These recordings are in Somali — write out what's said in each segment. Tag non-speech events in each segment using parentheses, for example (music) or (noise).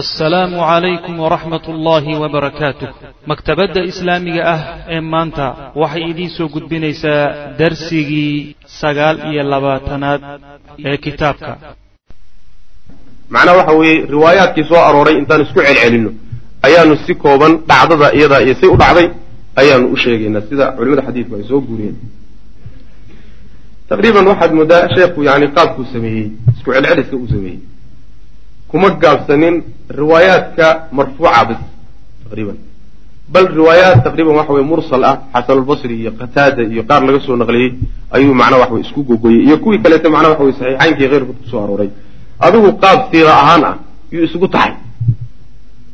assalaamu calaykum waraxmat ullaahi wabarakaatuh maktabadda islaamiga ah ee maanta waxay idiin soo gudbinaysaa darsigii sagaal iyo labaatanaad ee kitaabka. Macnaha waxa weeye riwaayaadkii soo arooray intaan isku celcelinno. Ayaanu si kooban dhacdada iyadaa iyo say u dhacday ayaanu u sheegaynaa sida culimada xadiidku ay soo guuriyeen. Taqriiban waxaad moodaa sheekhu yani qaabkuu sameeyey isku celceliska uu sameeyey kuma gaabsanin riwaayaadka marfuuca bis taqriiban. Bal riwaayaat taqriiban waxa weye mursal ah xasanulbasri iyo qataada iyo qaar laga soo naqliyey ayuu macnaha waxa weye isku gogoyey iyo kuwii kaleete macnaha waxa weye saxiixaynkii keyrkood ku soo arooray. Adigu qaab siira ahaan ah yuu isugu taxay.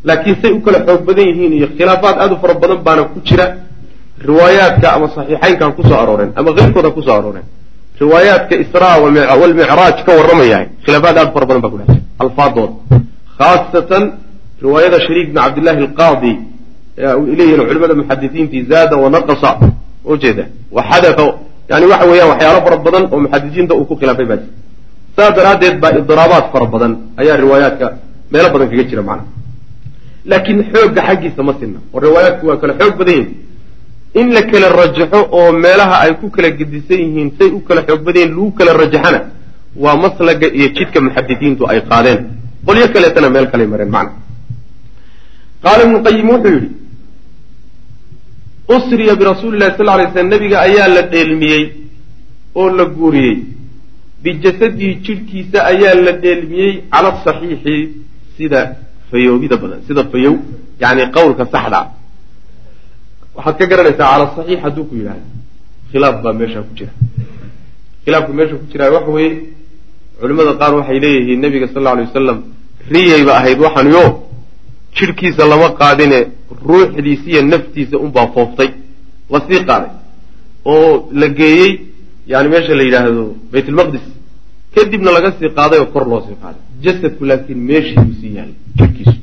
Laakiin say u kala xoog badan yihiin iyo khilaafaad aad u fara badan baana ku jira riwaayaadka ama saxiixaynkan ku soo arooreen ama keyrkooda ku soo arooreen. Riwaayaadka israa walmicraaj ka warramaya khilaafaad aad u fara badan baa ku alfaadooda khaasatan riwaayada shariik bn cabdillahi alqaadi leeyihiin culimada muxadisiintii zaada wanaqasa ujeeda waxadafa yani waxa weeyaan waxyaalo fara badan oo muxadisiinta uu ku khilaafay baa jira. Saas daraaddeed baa idiraabaad fara badan ayaa riwaayaadka meelo badan kaga jira macna. Laakiin xoogga xaggiisa ma sinna oo riwaayaadku waa kala xoog badan yihiin in la kala rajaxo oo meelaha ay ku kala gedisan yihiin say u kala xoog badan yihiin lagu kala rajaxana waa maslaga iyo jidka muxadisiintu ay qaadeen. Qolyo kaleetana meel kalay mareen macna. Qaala ibnu qayim wuxuu yidhi usriya birasuuli llahi sal lay slam nabiga ayaa la dheelmiyey oo la guuriyey. Bijasadihi jidhkiisa ayaa la dheelmiyey cala saxiixi sida fayoobida badan sida fayow yani qowlka saxda ah. Waxaad ka garanaysaa cala saxiix hadduu ku yidhahdo khilaaf baa meeshaa ku jira. Khilaafka meesha ku jiraa waxa weeye culimmada qaar waxay leeyihiin nebiga sal alla alay wasalam riyayba ahayd waxanyo jidhkiisa lama qaadine ruuxdiisa iyo naftiisa unbaa fooftay la sii qaaday oo la geeyey yani meesha la yidhaahdo baytulmaqdis kadibna laga sii qaaday oo kor loo sii qaaday jasadku laakiin meeshiibuu sii yaallay jidhkiisu.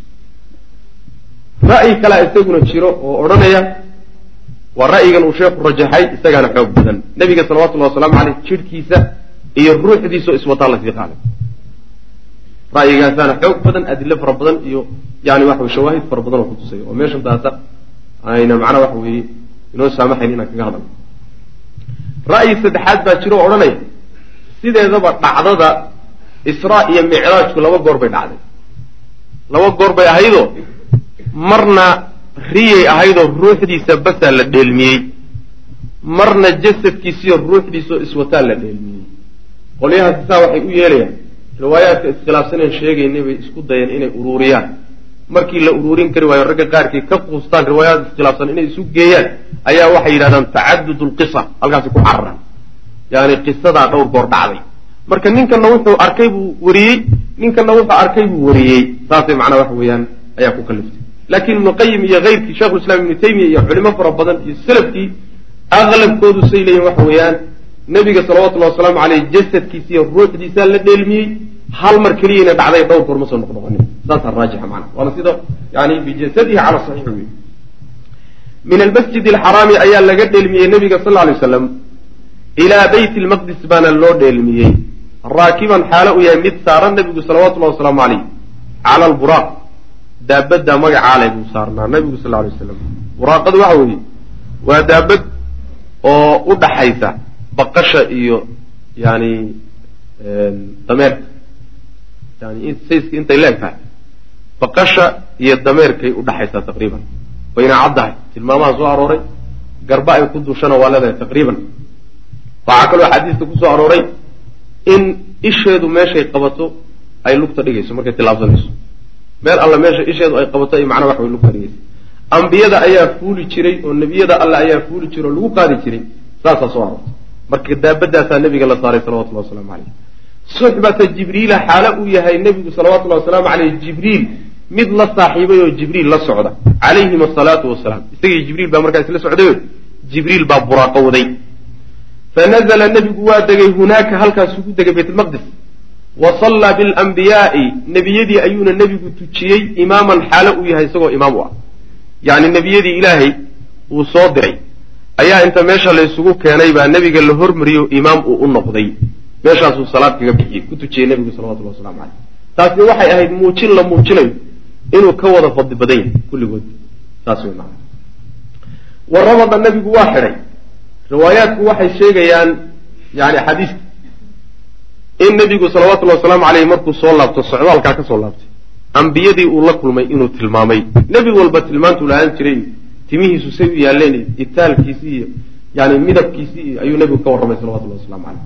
Ra'yi kalea isaguna jiro oo odhanaya waa ra'yigan uu sheekhu rajaxay isagaana xoog badan. Nebiga salawatullahi wasalaamu caleyh jidhkiisa iyo ruuxdiisao iswataa la sii qaaday ra'yigaasaana xoog badan adilo fara badan iyo yani waxa wey shawaahid fara badan oo kutusaya oo meeshan taasa ayna macnaha waxa weeye inoo saamaxayn inaan kaga hadalno ra'yi saddexaad baa jiro o odhanaya sideedaba dhacdada israa iyo micraajku laba goor bay dhacday. Laba goor bay ahaydoo marna riyay ahaydoo ruuxdiisa basaa la dheelmiyey. Marna jasadkiisiyo ruuxdiisaoo iswataa la dheelmiyey qolyahaasi saa waxay u yeelayaan riwaayaadka iskhilaafsaneen sheegaynay bay isku dayeen inay uruuriyaan. Markii la uruurin kari waayo ragga qaarkii ka quustaan riwaayaad iskhilaafsan inay isu geeyaan ayaa waxay yidhahdaan tacadud lqisa halkaasi ku cararaan yani qisadaa dhowr goor dhacday. Marka ninkana wuxuu arkay buu wariyey ninkana wuxuu arkay buu wariyey. Saasay macnaa waxa weeyaan ayaa ku kaliftay laakiin ibnu qayim iyo keyrkii shekhulislaam ibnu taymiya iyo culimo fara badan iyo salafkii aqlabkoodu say leeyihiin waxa weeyaan nebiga salawatullahi wasalaamu caleyh jasadkiisa iyo ruuxdiisaa la dheelmiyey hal mar keliyayna dhacday dhowr goor ma soo noqnoqonin. Saasaa raajixa macna. Waana sida yani bijasadihi cala saxiix wey min almasjid alxaraami ayaa laga dheelmiyey nebiga sal alay waslam ilaa beyt lmaqdis baana loo dheelmiyey. Raakiban xaalo uu yahay mid saaran nebigu salawatullahi wasalaamu caleyh cala alburaaq daabadda magacaale buu saarnaa nebigu sal alay waslam buraaqadu waxa weeye waa daabad oo u dhaxaysa baqasha iyo yani dameerka yani sayska intay leeg tahay. Baqasha iyo dameerkay udhaxaysaa taqriiban. Wayna caddahay. Tilmaamaha soo arooray. Garba ay ku duushana waa leedahay taqriiban. Waxaa kaloo xadiista ku soo arooray in isheedu meeshay qabato ay lugta dhigayso markay tilaabsanayso. Meel alla meesha isheedu ay qabato ay macnaa wax way lugta dhigayso. Ambiyada ayaa fuuli jiray oo nebiyada alle ayaa fuuli jiray oo lagu qaadi jiray. Saasaa soo aroortay marka daabadaasaa nebiga la saaray salawatullahi wasalaamu caleyh suxbata jibriila xaalo uu yahay nebigu salawatullahi wasalaamu caleyh jibriil mid la saaxiibay oo jibriil la socda. Calayhim asalaatu wasalaam. Isagii jibriil baa markaa isla socdayo jibriil baa buraaqo waday fanazla nebigu waa degay hunaaka halkaasuu ku degay baytulmaqdis wa sallaa bilanbiyaai nebiyadii ayuuna nebigu tujiyey imaaman xaalo uu yahay isagoo imaam u ah. Yacni nebiyadii ilaahay uu soo diray ayaa inta meesha la isugu keenay baa nebiga la hormariyo imaam uu u noqday. Meeshaasuu salaad kaga bixiyey. Ku tujiyey nebigu salawatullahi waslamu caleyh taasi waxay ahayd muujin la muujinayo inuu ka wada fadli badan yahay kulligood. Saas wey maana wa rabada nabigu waa xidhay. Riwaayaadku waxay sheegayaan yani axaadiista in nabigu salawatullahi wasalaamu caleyh markuu soo laabto socdaalkaa ka soo laabtay. Ambiyadii uu la kulmay inuu tilmaamay. Nebi walba tilmaantuu lahaan jiray timihiisu say u yaaleen itaalkiisi iyo yani midabkiisi iyo ayuu nebigu ka warramay salawatullahi waslamu caleyh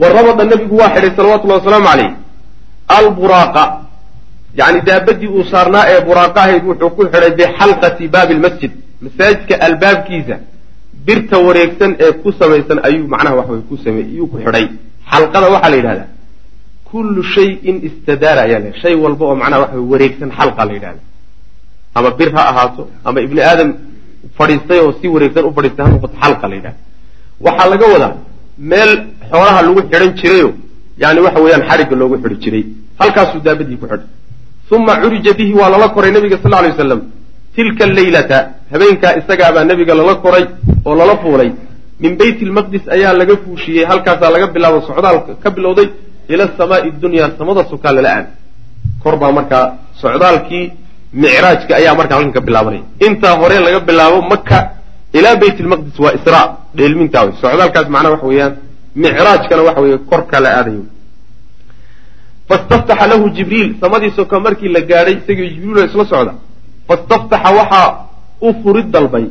wa rabada nabigu waa xidhay salawatullahi wasalaamu caleyh alburaaqa yani daabadii uu saarnaa ee buraaqa ahayd wuxuu ku xidhay bixalqati baabi lmasjid masaajidka albaabkiisa birta wareegsan ee ku samaysan ayuu macnaha wax way ku same iyuu ku xidhay. Xalqada waxaa la yidhahdaa kullu shayin istadaara ayaa la shay walba oo macnaha waxa wareegsan xalqa la yidhahda ama bir ha ahaato ama ibni aadam fadhiistay oo si wareegsan u fadhiistay ha noqoto xalqa la yidhahda waxaa laga wadaa meel xoolaha lagu xidhan jirayo yani waxa weeyaan xarigga loogu xidhi jiray. Halkaasuu daabadii ku xidhay. Uma curija bihi waa lala koray nabiga sal lay waslam tilka alleylata habeenkaa isagaabaa nebiga lala koray oo lala fuulay. Min beyt lmaqdis ayaa laga fuushiyey halkaasaa laga bilaabo socdaal ka bilowday ila samaai dunya samada sukaa lala aad. Kor baa markaa socdaalkii micraajka ayaa markaa halkan ka bilaabanaya intaa hore laga bilaabo maka ilaa beyt lmaqdis waa isra dheelmintaa wey socdaalkaas macnaha waxa weeyaan micraajkana waxa weeye korka la aadayo fastaftaxa lahu jibriil samadii soka markii la gaadhay isagii jibriil isla socda. Fastaftaxa waxaa u furid dalbay.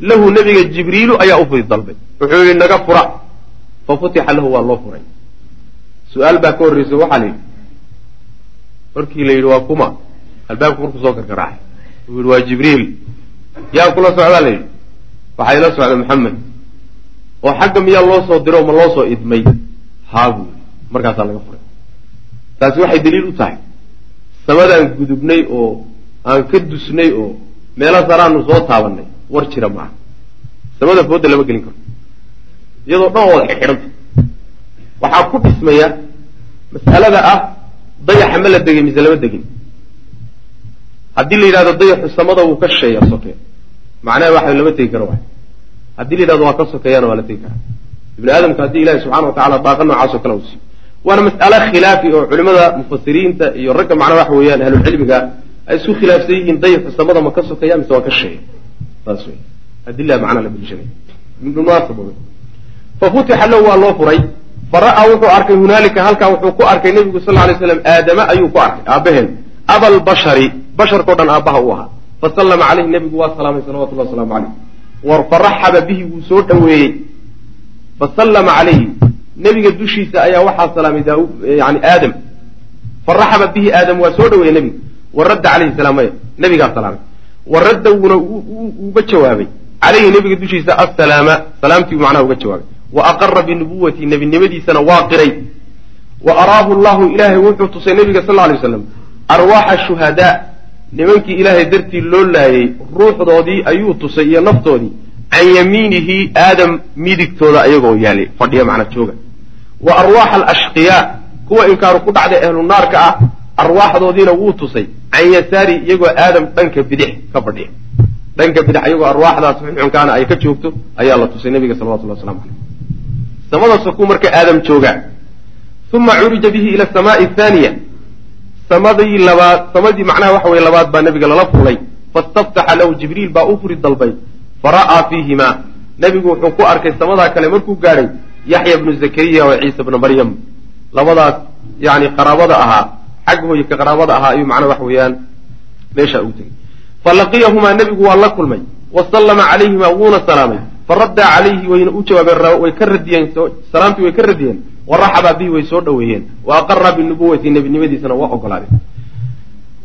Lahu nebiga jibriilu ayaa u furid dalbay. Wuxuu yihi naga fura. Fa futixa lahu waa loo furay. Su'aal baa ka horreysa waxaa la yidhi. Markii la yidhi waa kuma albaabka markuu soo karkaraacay uu yidhi waa jibriil. Yaa kula socdaa la yidhi waxaa ila socda maxamed oo xagga miyaa loo soo diro ma loo soo idmay? Haa buu yidhi. Markaasaa laga furay. Taasi waxay daliil u tahay. Samadaan gudubnay oo aan ka dusnay oo meelo saraanu soo taabanay war jira maaha samada fooda lama gelin karo iyadoo dhan wada xidhxidhanta waxaa ku dhismaya mas'alada ah dayaxa ma la degay mise lama degin haddii la yidhahdo dayaxu samada wuu ka shisheeya soke. Macnaha waxa lama tegi karo waay. Haddii la yidhahdo waa ka sokeeyana waa la tegi karaa. Ibni aadamka haddii ilahi subxana wa tacala daaqa noocaasoo kale uu siiyo waana mas'alo khilaafi oo culimada mufasiriinta iyo ragga macnaa waxa weeyaan ahlulcilmiga ay isku khilaafsan yihiin dayaxu samada ma ka sokeeya mise waa ka shisheeya saas wey adila macnaa la deliishanaya munaasab fa futixa lahu waa loo furay. Fara'aa wuxuu arkay hunaalika halkaa wuxuu ku arkay nebigu sal lay slam aadama ayuu ku arkay aabaheen abalbashari basharkao dhan aabbaha u ahaa. Fasallama caleyhi nebigu waa salaamay salawatullah waslamu caleyh faraxaba bihi wuu soo dhoweeyey. Fasallama calayhi nebiga dushiisa ayaa waxaa salaamay yani aadam. Faraxaba bihi aadam waa soo dhoweeyey nebiga. Wa radda calayhi salaam maya nebigaa salaamay. Wa wuuna uga jawaabay. Calayhi nebiga dushiisa assalaama salaamtii macnaha uga jawaabay. Wa aqara binubuwati nebinimadiisana waa qiray. Wa araahu llahu ilaahay wuxuu tusay nebiga sal ly waslam arwaaxa shuhadaa nimankii ilaahay dartii loo laayay ruuxdoodii ayuu tusay iyo naftoodii can yamiinihi aadam midigtooda ayagoo yaalay fadhiya macnaa jooga. Wa arwaaxa alashqiyaa kuwa inkaaru ku dhacday ahlu naarka ah arwaaxdoodiina wuu tusay. Can yasaari iyagoo aadam dhanka bidix ka fadhiya. Dhanka bidix iyagoo arwaaxdaas xunxunkaana ay ka joogto ayaa la tusay nebiga salawatullah waslamu caleyh samada sakuu marka aadam joogaa uma curija bihi ila asamaai ahaaniya samadii labaad samadii macnaha waxa weye labaad baa nebiga lala fulay fastaftaxa lahu jibriil baa u furi dalbay. Fara'aa fiihimaa. Nebigu wuxuu ku arkay samadaa kale markuu gaadhay yaxya bnu zakariya wa ciisa bna maryam. Labadaas yani qaraabada ahaa xag hooye ka qaraabada ahaa ayuu macnaha waxa weeyaan meeshaa ugu tegey falaqiyahumaa nebigu waa la kulmay. Wa sallama calayhimaa wuuna salaamay faraddaa calayhi wayna u jawaabeen way ka radiyeen salaamtii way ka radiyeen waraxabaa bihi way soo dhoweeyeen wa aqara binubuwati nebinimadiisana waa ogolaadeen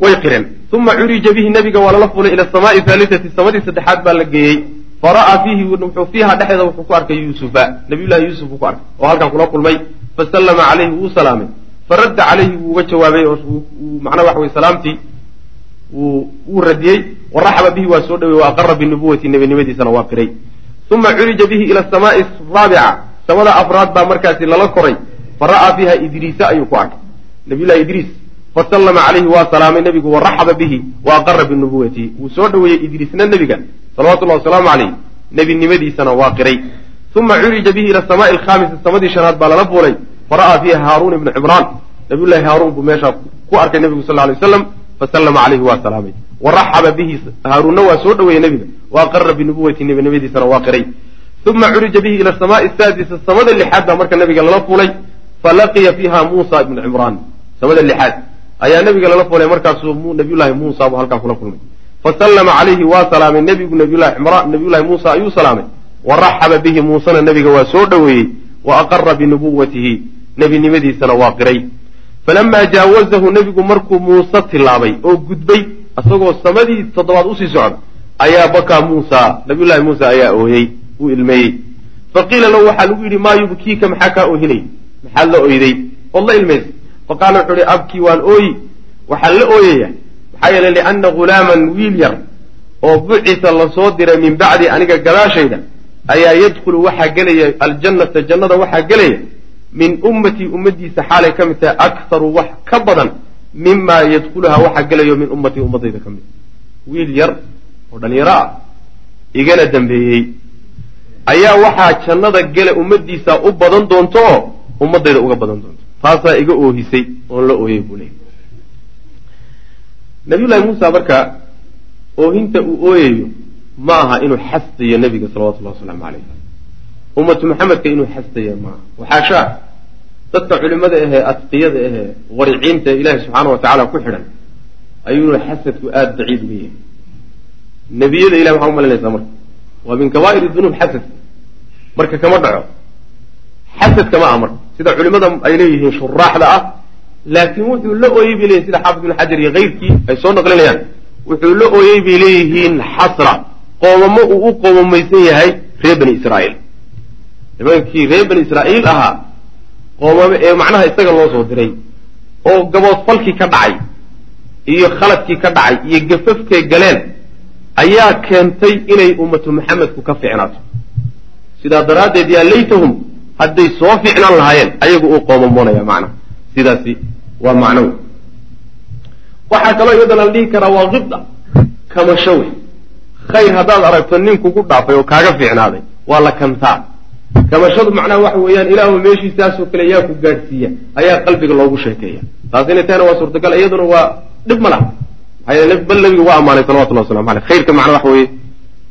way qireen. Uma curija bihi nebiga waa lala fulay ila asamaai haalitati samadii saddexaad baa la geeyey. Fara'aa fiihi wuxuu fiiha dhexeeda wuxuu ku arkay yuusufa nabiyullahi yuusuf uu ku arkay oo halkan kula kulmay. Fasallama calayhi wuu salaamay. Faradda calayhi wuu uga jawaabay oo macnaa waxa weye salaamtii wuu radiyey. Waraxaba bihi waa soo dhowey wa aqara binubuwati nebinimadiisana waa qiray uma curija bihi ila asamaai raabica samada afraad baa markaasi lala koray fara'aa fiiha idriisa ayuu ku arkay nabiyullahi idriis fasallama calayhi waa salaamay nebigu waraxaba bihi wa aqara binubuwati wuu soo dhoweeyey idriisna nebiga salawatullahi wasalaamu caleyh nebinimadiisana waa qiray uma curija bihi ila asamaai alkhaamisa samadii shanaad baa lala fuulay fara'aa fiiha haaruun ibnu cimraan nabiyullahi haaruun buu meeshaa ku arkay nebigu sal lay waslam fasallama calayhi waa salaamay wa bihi haaruunna waa soo dhoweeyey nebiga wa aqara binubuwati nebinimadiisana waa qiray uma curija bihi ila asamaai saadisa samada lixaad baa marka nabiga lala fulay falaqiya fiiha muusa ibnu cimraan samada lixaad ayaa nabiga lala fulay markaasuu nabiyullaahi muusa buu halkaa kula kulmay fasallama calayhi waa salaamay nebigu nabiyullahi muusa ayuu salaamay wa raxaba bihi muusena nebiga waa soo dhoweeyey wa aqara binubuwatihi nebinimadiisana waa qiray falamaa jaawazahu nebigu markuu muuse tilaabay oo gudbay isagoo samadii toddobaad u sii socda ayaa bakaa muusa nabiyullahi muusa ayaa ooyey uu ilmeeyey. Faqiila lahu waxaa lagu yidhi maa yubkiika maxaa kaa oohinay? Maxaad la oyday ood la ilmaysa faqaala wuxuu ihi abkii waan ooyi waxaan la ooyaya maxaa yeeley lianna ghulaaman wiil yar oo bucisa la soo diray min bacdi aniga gadaashayda ayaa yadkhulu waxaa gelaya aljannata jannada waxaa gelaya min ummatii ummadiisa xaalay ka mid tahay akharu wax ka badan mimaa yadkhuluhaa waxaa gelayo min ummatii ummadayda ka mid. Wiil yar oo dhalinyaro ah igana dambeeyey. Ayaa waxaa jannada gele ummadiisa u badan doonto oo ummadayda uga badan doonto. Taasaa iga oohisay oon la ooyey buu leeyay nabiyullaahi muusa marka oohinta uu ooyayo ma aha inuu xastayo nebiga salawatullahi wasalaamu calayh ummatu maxamedka inuu xastayo maaha waxaashaa dadka culimada ahee adqiyada ahee wariciinta ee ilaahi subxaana wa tacaala ku xidhan ayuuna xasadku aada baciid uga yahay nebiyada ilahi maxaa umalinaysaa marka waa min kabaa'ir dunuub xasadka marka kama dhaco. Xasadka ma aha marka. Sida culimada ay leeyihiin shuraaxda ah laakiin wuxuu la ooyey bay leyihin sida xaafid ibn xajar iyo keyrkii ay soo naqlinayaan. Wuxuu la ooyey bay leeyihiin xasra qoomamo uu u qoomamaysan yahay reer bani israa'iil. Nimankii reer bani israa'iil ahaa qoomame ee macnaha isaga loo soo diray oo gaboodfalkii ka dhacay iyo khaladkii ka dhacay iyo gafafkay galeen ayaa keentay inay ummatu maxamedku ka ficnaato sidaa daraaddeed yaa laytahum hadday soo ficnaan lahaayeen ayagu uu qoomamoonaya macnaha sidaasi waa macno waxaa kaloo iyadana la dhihi karaa waa kibda kamasho wey khayr haddaad aragto nin kugu dhaafay oo kaaga fiicnaaday waa la kantaa kamashadu macnaha waxa weeyaan ilaahu meeshiisaasoo kale yaa ku gaadhsiiya ayaa qalbiga loogu sheekeeya. Taas inay tahayna waa suurtagal iyaduna waa dhib ma laha. Maxaa yeele bal nabigu waa ammaanay salawatullahi waslamu aleyh khayrka macna waxa weeye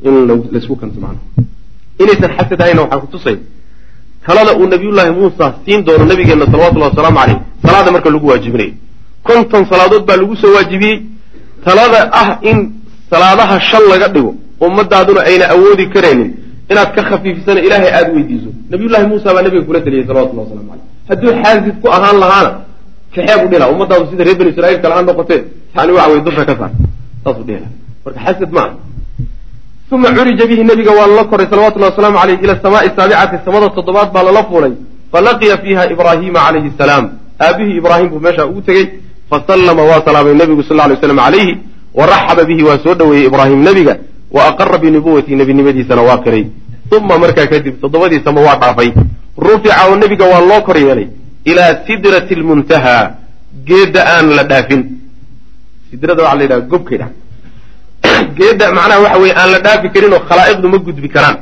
in laysku kanto macnaha. Inaysan xasad ahayna waxaa kutusay talada uu nabiyullaahi muusa siin doono nabigeenna salawatullahi wasalaamu caleyh salaada marka lagu waajibinayo konton salaadood baa lagu soo waajibiyey. Talada ah in salaadaha shan laga dhigo ummadaaduna ayna awoodi karaynin inaad ka khafiifisana ilaahay aada weydiiso. Nabiyullahi muusa baa nabiga kula taliyey salawatullah waslamu caleyh hadduu xaasid ku ahaan lahaana kaxeeb u dhila ummadaadu sida reer bani israiil kale ha noqotee yani waxa weye dusha ka saar. Saasuu dhihila marka xasad ma uma curija bihi nabiga waa lala koray salawatullahi wasalaamu caleyh ila asamaai saabicati samada toddobaad baa lala fuulay. Falaqiya fiiha ibraahiima calayhi salaam. Aabihii ibraahim buu meeshaa ugu tegey. Fasallama waa salaamay nebigu sal lay slam calayhi wa raxaba bihi waa soo dhoweeyey ibraahim nebiga wa aqara binubuwati nebinimadiisana waa qiray uma markaa kadib toddobadii sama waa dhaafay. Rufica oo nebiga waa loo kor yeelay ilaa sidrati lmuntahaa geedda aan la dhaafin. Sidrada waxaa la yidhaha gobkay dha (clears throat) geedda macnaha waxa weye aan la dhaafi karin oo khalaa'iqdu ma gudbi karaan.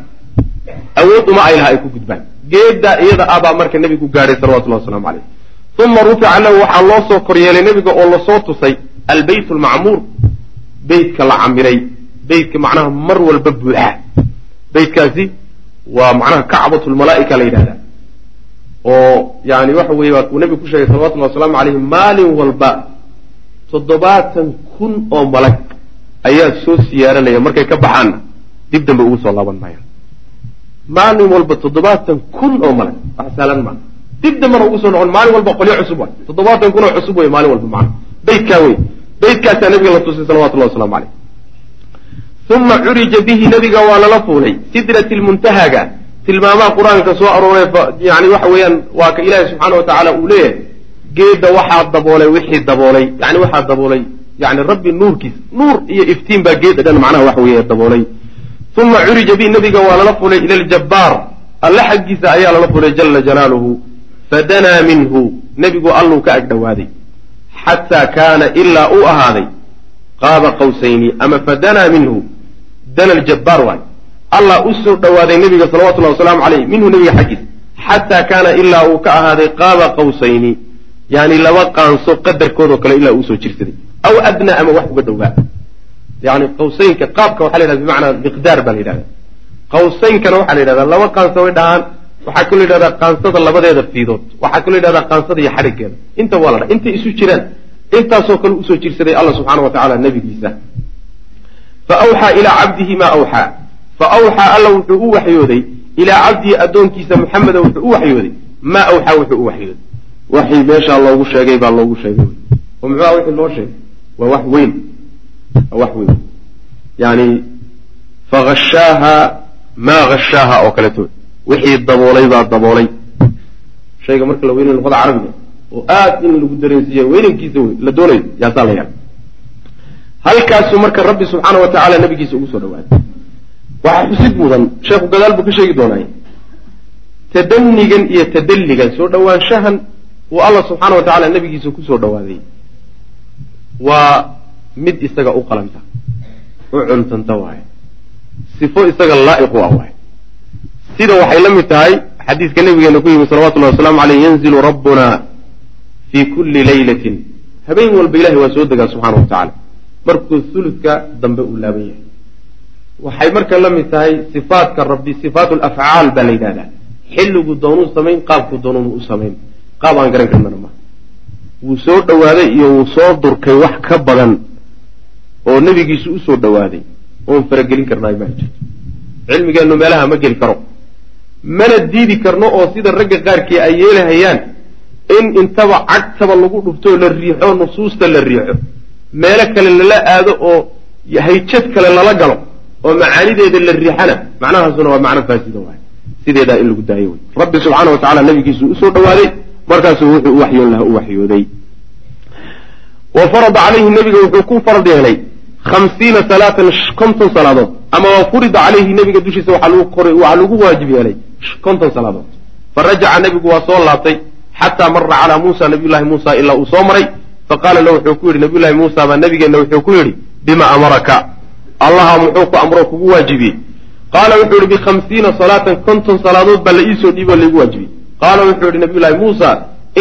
Awood uma ay laha ay ku gudbaan. Geedda iyada abaa marka nebigu gaadhay salawatullahi waslamu caleyh uma rufica lahu waxaa loo soo kor yeelay nebiga oo la soo tusay albeyt lmacmuur beytka la camiray beytka macnaha mar walba buuxa beytkaasi waa macnaha kacbatu lmalaa'ika la yidhahda oo yani waxa weye waa uu nebigu ku sheegay salawatullahi wasalaamu caleyhi maalin walba toddobaatan kun oo malag ayaa soo siyaaranaya markay ka baxaanna dib dambe ugu soo laaban maayaan maalin walba toddobaatan kun oo malag wax saalan maa dib dambena ugu soo noqon maalin walba qolyo cusub waay. Toddobaatan kun oo cusub wey maalin walba macna beytkaa wey beytkaasaa nabiga la tusay salawatullahi waslamu caleyh uma curija bihi nabiga waa lala fuulay sidrati lmuntahaga tilmaamaha qur'aanka soo arooray yani waxa weeyaan waa ka ilaahi subxaana wa tacaala uu leeyahay geedda waxaa daboolay wixii daboolay yani waxaa daboolay yani rabbi nuurkiis nuur iyo iftiin baa geedda dhan macnaha waxa weeye daboolay uma curija bihi nabiga waa lala fulay ila ljabbaar alle xaggiisa ayaa lala fulay jala jalaaluhu fadanaa minhu nebigu alluu ka ag dhowaaday xataa kaana ilaa uu ahaaday qaaba qawsayni ama fadanaa minhu dana ljabbaar waay. Allah u soo dhowaaday nebiga salawatullahi wasalaamu caleyh minhu nebiga xaggiisa xataa kaana ilaa uu ka ahaaday qaaba qawsayni yani laba qaanso qadarkoodoo kale ilaa uusoo jirsaday aw adnaa ama wax uga dhowaa. Yani qawsaynka qaabka waxa la yhahda bimacnaa miqdaar baa la yidhahda qawsaynkana waxaa la yidhahdaa laba qaansa way dhahaan waxaa kaloo yidhahdaa qaansada labadeeda fiidood waxaa kaloo yidhahdaa qaansada iyo xadhiggeeda. Inta waa la dha intay isu jiraan intaasoo kale u soo jirsaday alla subxaana wa tacala nebigiisa fa awxaa ilaa cabdihi maa awxaa fa awxaa alla wuxuu u waxyooday ilaa cabdihi addoonkiisa muxameda wuxuu u waxyooday maa awxaa wuxuu u waxyooday waxii meeshaa loogu sheegay baa loogu sheegay oo muxuuha wixii loo sheegay waa wax weyn waa wax weyn yani fahashaaha maa hashaaha oo kaleeto wixii daboolay baa daboolay shayga marka la weynayo luqada carabiga oo aad in lagu dareensiiya weynankiisa wey la doonayo yaasaa la yaaba halkaasuu marka rabbi subxaana wa tacaala nabigiisa ugu soo dhawaaday waxaa xusid mudan sheekhu gadaal buu ka sheegi doonaaye tadanigan iyo tadalligan soo dhowaanshahan uu alla subxaana wa tacala nabigiisa ku soo dhawaaday waa mid isaga u qalanta u cuntanta waaye sifo isaga laa'iq u ah waaye. Sida waxay la mid tahay xadiiska nabigeena ku yimi salawatullahi wasalaamu aleyh yanzilu rabbuna fii kulli laylatin. Habeen walba ilahay waa soo degaa subxana wa tacaala markuu huludka dambe uu laaban yahay. Waxay marka la mid tahay sifaatka rabbi sifaat lafcaal baa la yidhahdaa. Xilliguu doonuu samayn qaabkuu doonuunu u samayn. Qaab aan garan karnana maa wuu soo dhowaaday iyo wuu soo durkay wax ka badan oo nebigiisu u soo dhowaaday oon faragelin karnaay ma jirto cilmigeennu meelaha ma geli karo. Mana diidi karno oo sida ragga qaarkii ay yeelahayaan in intaba cagtaba lagu dhufto la riixo nusuusta la riixo meelo kale lala aado oo hayjad kale lala galo oo macaanideeda la riixana macnahaasuna waa macno faasida waay sideedaa in lagu daayo wey rabbi subxaana wa nabigiisu u soo dhowaaday markaasuu wuxuu u waxyoon lahaa u waxyooday wa farada calayhi nebiga wuxuu ku farad yeelay hamsiina salaatan konton salaadood. Ama wa furida calayhi nebiga dushiisa waxaa lagu waajib yeelay konton salaadood. Fa rajaca nebigu waa soo laabtay xataa mara calaa muusa nabiyullahi muusa ilaa uu soo maray faqaala lahu wuxuu ku yidhi nabiyullahi muusa baa nabigeenna wuxuu ku yidhi bima amaraka? Allaha muxuu ku amroo kugu waajibiyey. Qaala wuxuu yihi bikhamsiina salaatan konton salaadood baa la iisoo dhiiboo laigu waajibiyey. Qaala wuxuu yihi nabiyullahi muusa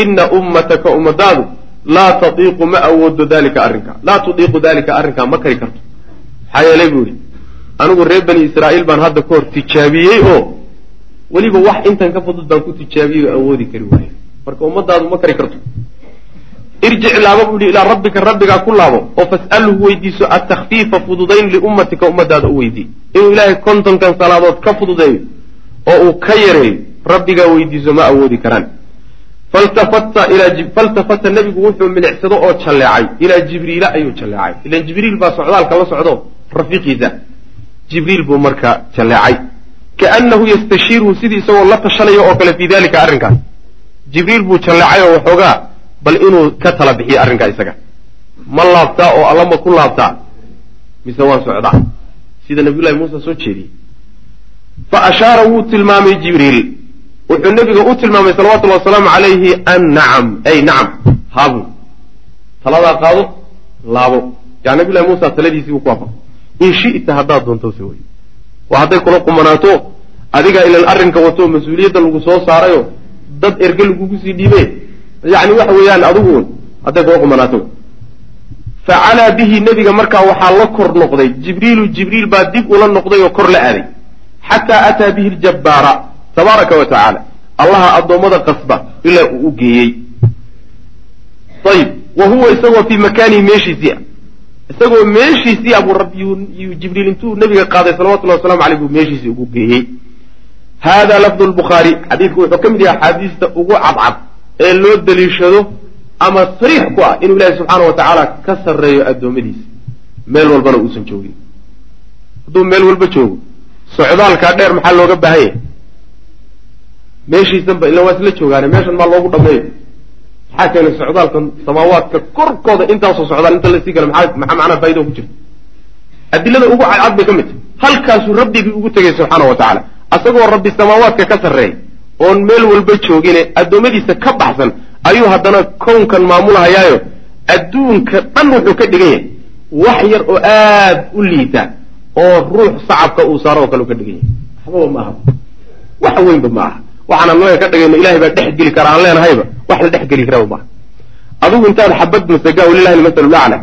ina ummataka ummadaadu laa taiiqu ma awoodo dalika arrinka laa tudiiqu dalika arrinkaa ma kari karto. Maxaa yeelay buu yihi anigu reer bani israa'iil baan hadda ka hor tijaabiyey oo weliba wax intan ka fudud baan ku tijaabiyey oo awoodi kari waayo. Marka ummadaadu ma kari karto irjic laabo buu yihi ilaa rabbika rabbigaa ku laabo oo fas'alhu weydiiso atakfiifa fududayn liummatika ummadaada u weydii. Inuu ilaahay kontonkan salaadood ka fududeeyo oo uu ka yareeyo rabbigaa weydiiso ma awoodi karaan. Faltafata nebigu wuxuu milicsado oo jalleecay. Ilaa jibriila ayuu jalleecay. Ilan jibriil baa socdaalka la socdo rafiiqiisa. Jibriil buu marka jalleecay. Kaanahu yastashiirhu sidii isagoo la tashanayo oo kale fii dalika arrinkaas. Jibriil buu jalleecay oo waxoogaa bal inuu ka tala bixiyo arrinkaa isaga. Ma laabtaa oo alla ma ku laabtaa mise waan socdaa sida nabiyullahi muuse soo jeediyey fa ashaara wuu tilmaamay jibriil. Wuxuu nebiga u tilmaamay salawatullahi wasalaamu calayhi an nacam. Ay nacam. Haabu. Taladaa qaado laabo. Yaa nabiyullahi muusa taladiisii buu ku waafaqay in shi'ta haddaad doonto se wey waa hadday kula qumanaato adiga ilan arrinka wato mas'uuliyadda lagu soo saarayo dad erge lagugu sii dhiibe yani waxa weeyaan adiguun hadday kula qumanaato facalaa bihi nebiga markaa waxaa la kor noqday. Jibriilu jibriil baa dib ula noqday oo kor la aaday. Xataa ataa bihi ljabbaara tabaaraka wa tacaala. Allaha addoommada qasba ilaa uu u geeyey. Ayib wa huwa isagoo fii makaanihi meeshiisii ah isagoo meeshiisii buu rabbi yuu jibriil intuu nebiga qaaday salawatullahi wasalamu aleyh buu meeshiisii ugu geeyey. Hada lafdu lbukhaari xadiidku wuxuu ka mid yahay axaadiista ugu cadcad ee loo daliishado ama sariix ku ah inuu ilaahi subxaana wa tacaala ka sarreeyo addoommadiisa meel walbana uusan joogin. Hadduu meel walba joogo socdaalkaa dheer maxaa looga baahan yahay? Meeshiisanba ila waa isla joogaane meeshan maa loogu dhameeyo maxaa keenay socdaalkan samaawaadka korkooda intaasoo socdaal inta la sii gala maxaa macnaha faa'ido ku jirta adilada ugu cadcad bay ka mid tahay. Halkaasuu rabbigii ugu tegay subxaana wa tacaala asagoo rabbi samaawaadka ka sarreeya oon meel walba joogine addoommadiisa ka baxsan ayuu haddana kownkan maamulhayaayo adduunka dhan wuxuu ka dhigan yahay wax yar oo aad u liita oo ruux sacabka uu saaro oo kale u ka dhigan yahay. Waxbaba ma aha. Wax weynba ma aha. Waxaan annaga ka dhigayno ilahay baa dhex geli kara aan leenahayba wax la dhex geli karaba maaha adigu intaad xabad masaga walilahi almasalu lacla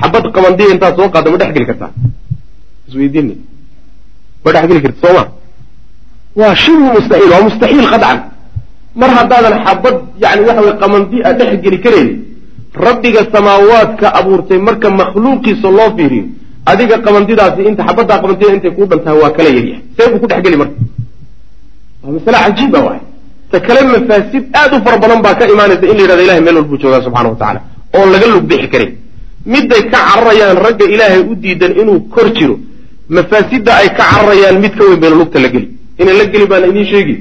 xabad qabandiya intaad soo qaadda ma dhex geli kartaa. Isweydiini ma dhex geli karta sooma waa shibhu mustaxiil waa mustaxiil qadcan. Mar haddaadan xabad yani waxa weye qamandi a dhex geli karayn rabbiga samaawaadka abuurtay marka makhluuqiisa loo fiiriyo adiga qabandidaasi inta xabaddaa qabandida intay kuu dhantahay waa kala yaryahay see buu ku dhex geli marka. Waa masale cajiiba waay ta kale mafaasid aad u fara badan baa ka imaanaysa in la yidhahdo ilahay meel walbuu joogaa subxana wa tacala oon laga lug bixi karin. Midday ka cararayaan ragga ilaahay u diidan inuu kor jiro mafaasidda ay ka cararayaan mid ka weyn bayna lugta la geli inay la geli baana idiin sheegi.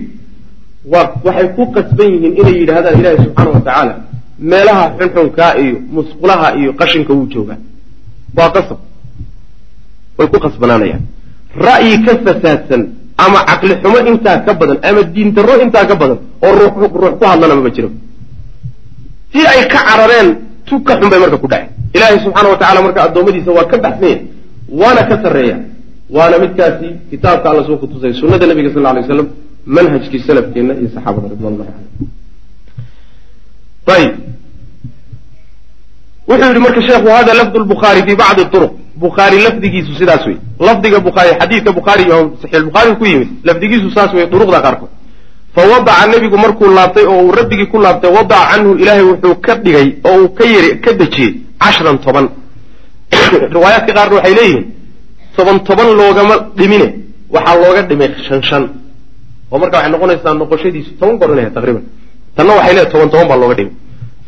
Waa waxay ku qasban yihiin inay yidhaahdaan ilaahay subxaana wa tacaala meelaha xunxunkaa iyo musqulaha iyo qashinka wuu joogaa. Waa qasab. Way ku qasbanaanayaan. Ra'yi ka fasaadsan ama caqli xumo intaa ka badan ama diin darro intaa ka badan oo ruux ku hadlana maba jiro. Si ay ka carareen tu ka xun bay marka ku dhaceen. Ilaahay subxaana wa tacala marka addoommadiisa waa ka baxsanya waana ka sarreeya waana midkaasi kitaabka alla soo kutusay sunnada nabiga sal alay slam manhajkii salafkeenna iyo saxaabada ridwanullahi caleyhim ayib wuxuu yihi marka sheekhu hada lafdu lbukhaari fi bacdi turuq. Bukhaari lafdigiisu sidaas wey lafdiga bukhaari xadiidka bukhaari saxiix bukhaari ku yimid lafdigiisu saas wey duruqda qaarkood. Fa nebigu markuu laabtay oo uu rabbigii ku laabtay wadaca canhu ilaahay wuxuu ka dhigay oo uu ka yari ka dejiyey cashran toban. (coughs) Riwaayaadka qaarna waxay leeyihiin toban toban loogama dhimine. Waxaa looga dhimay shan shan. Oo marka waxay noqonaysaa noqoshadiisu toban goor inay taqriiban. Tanna waxay leedahay toban toban baa looga dhimay.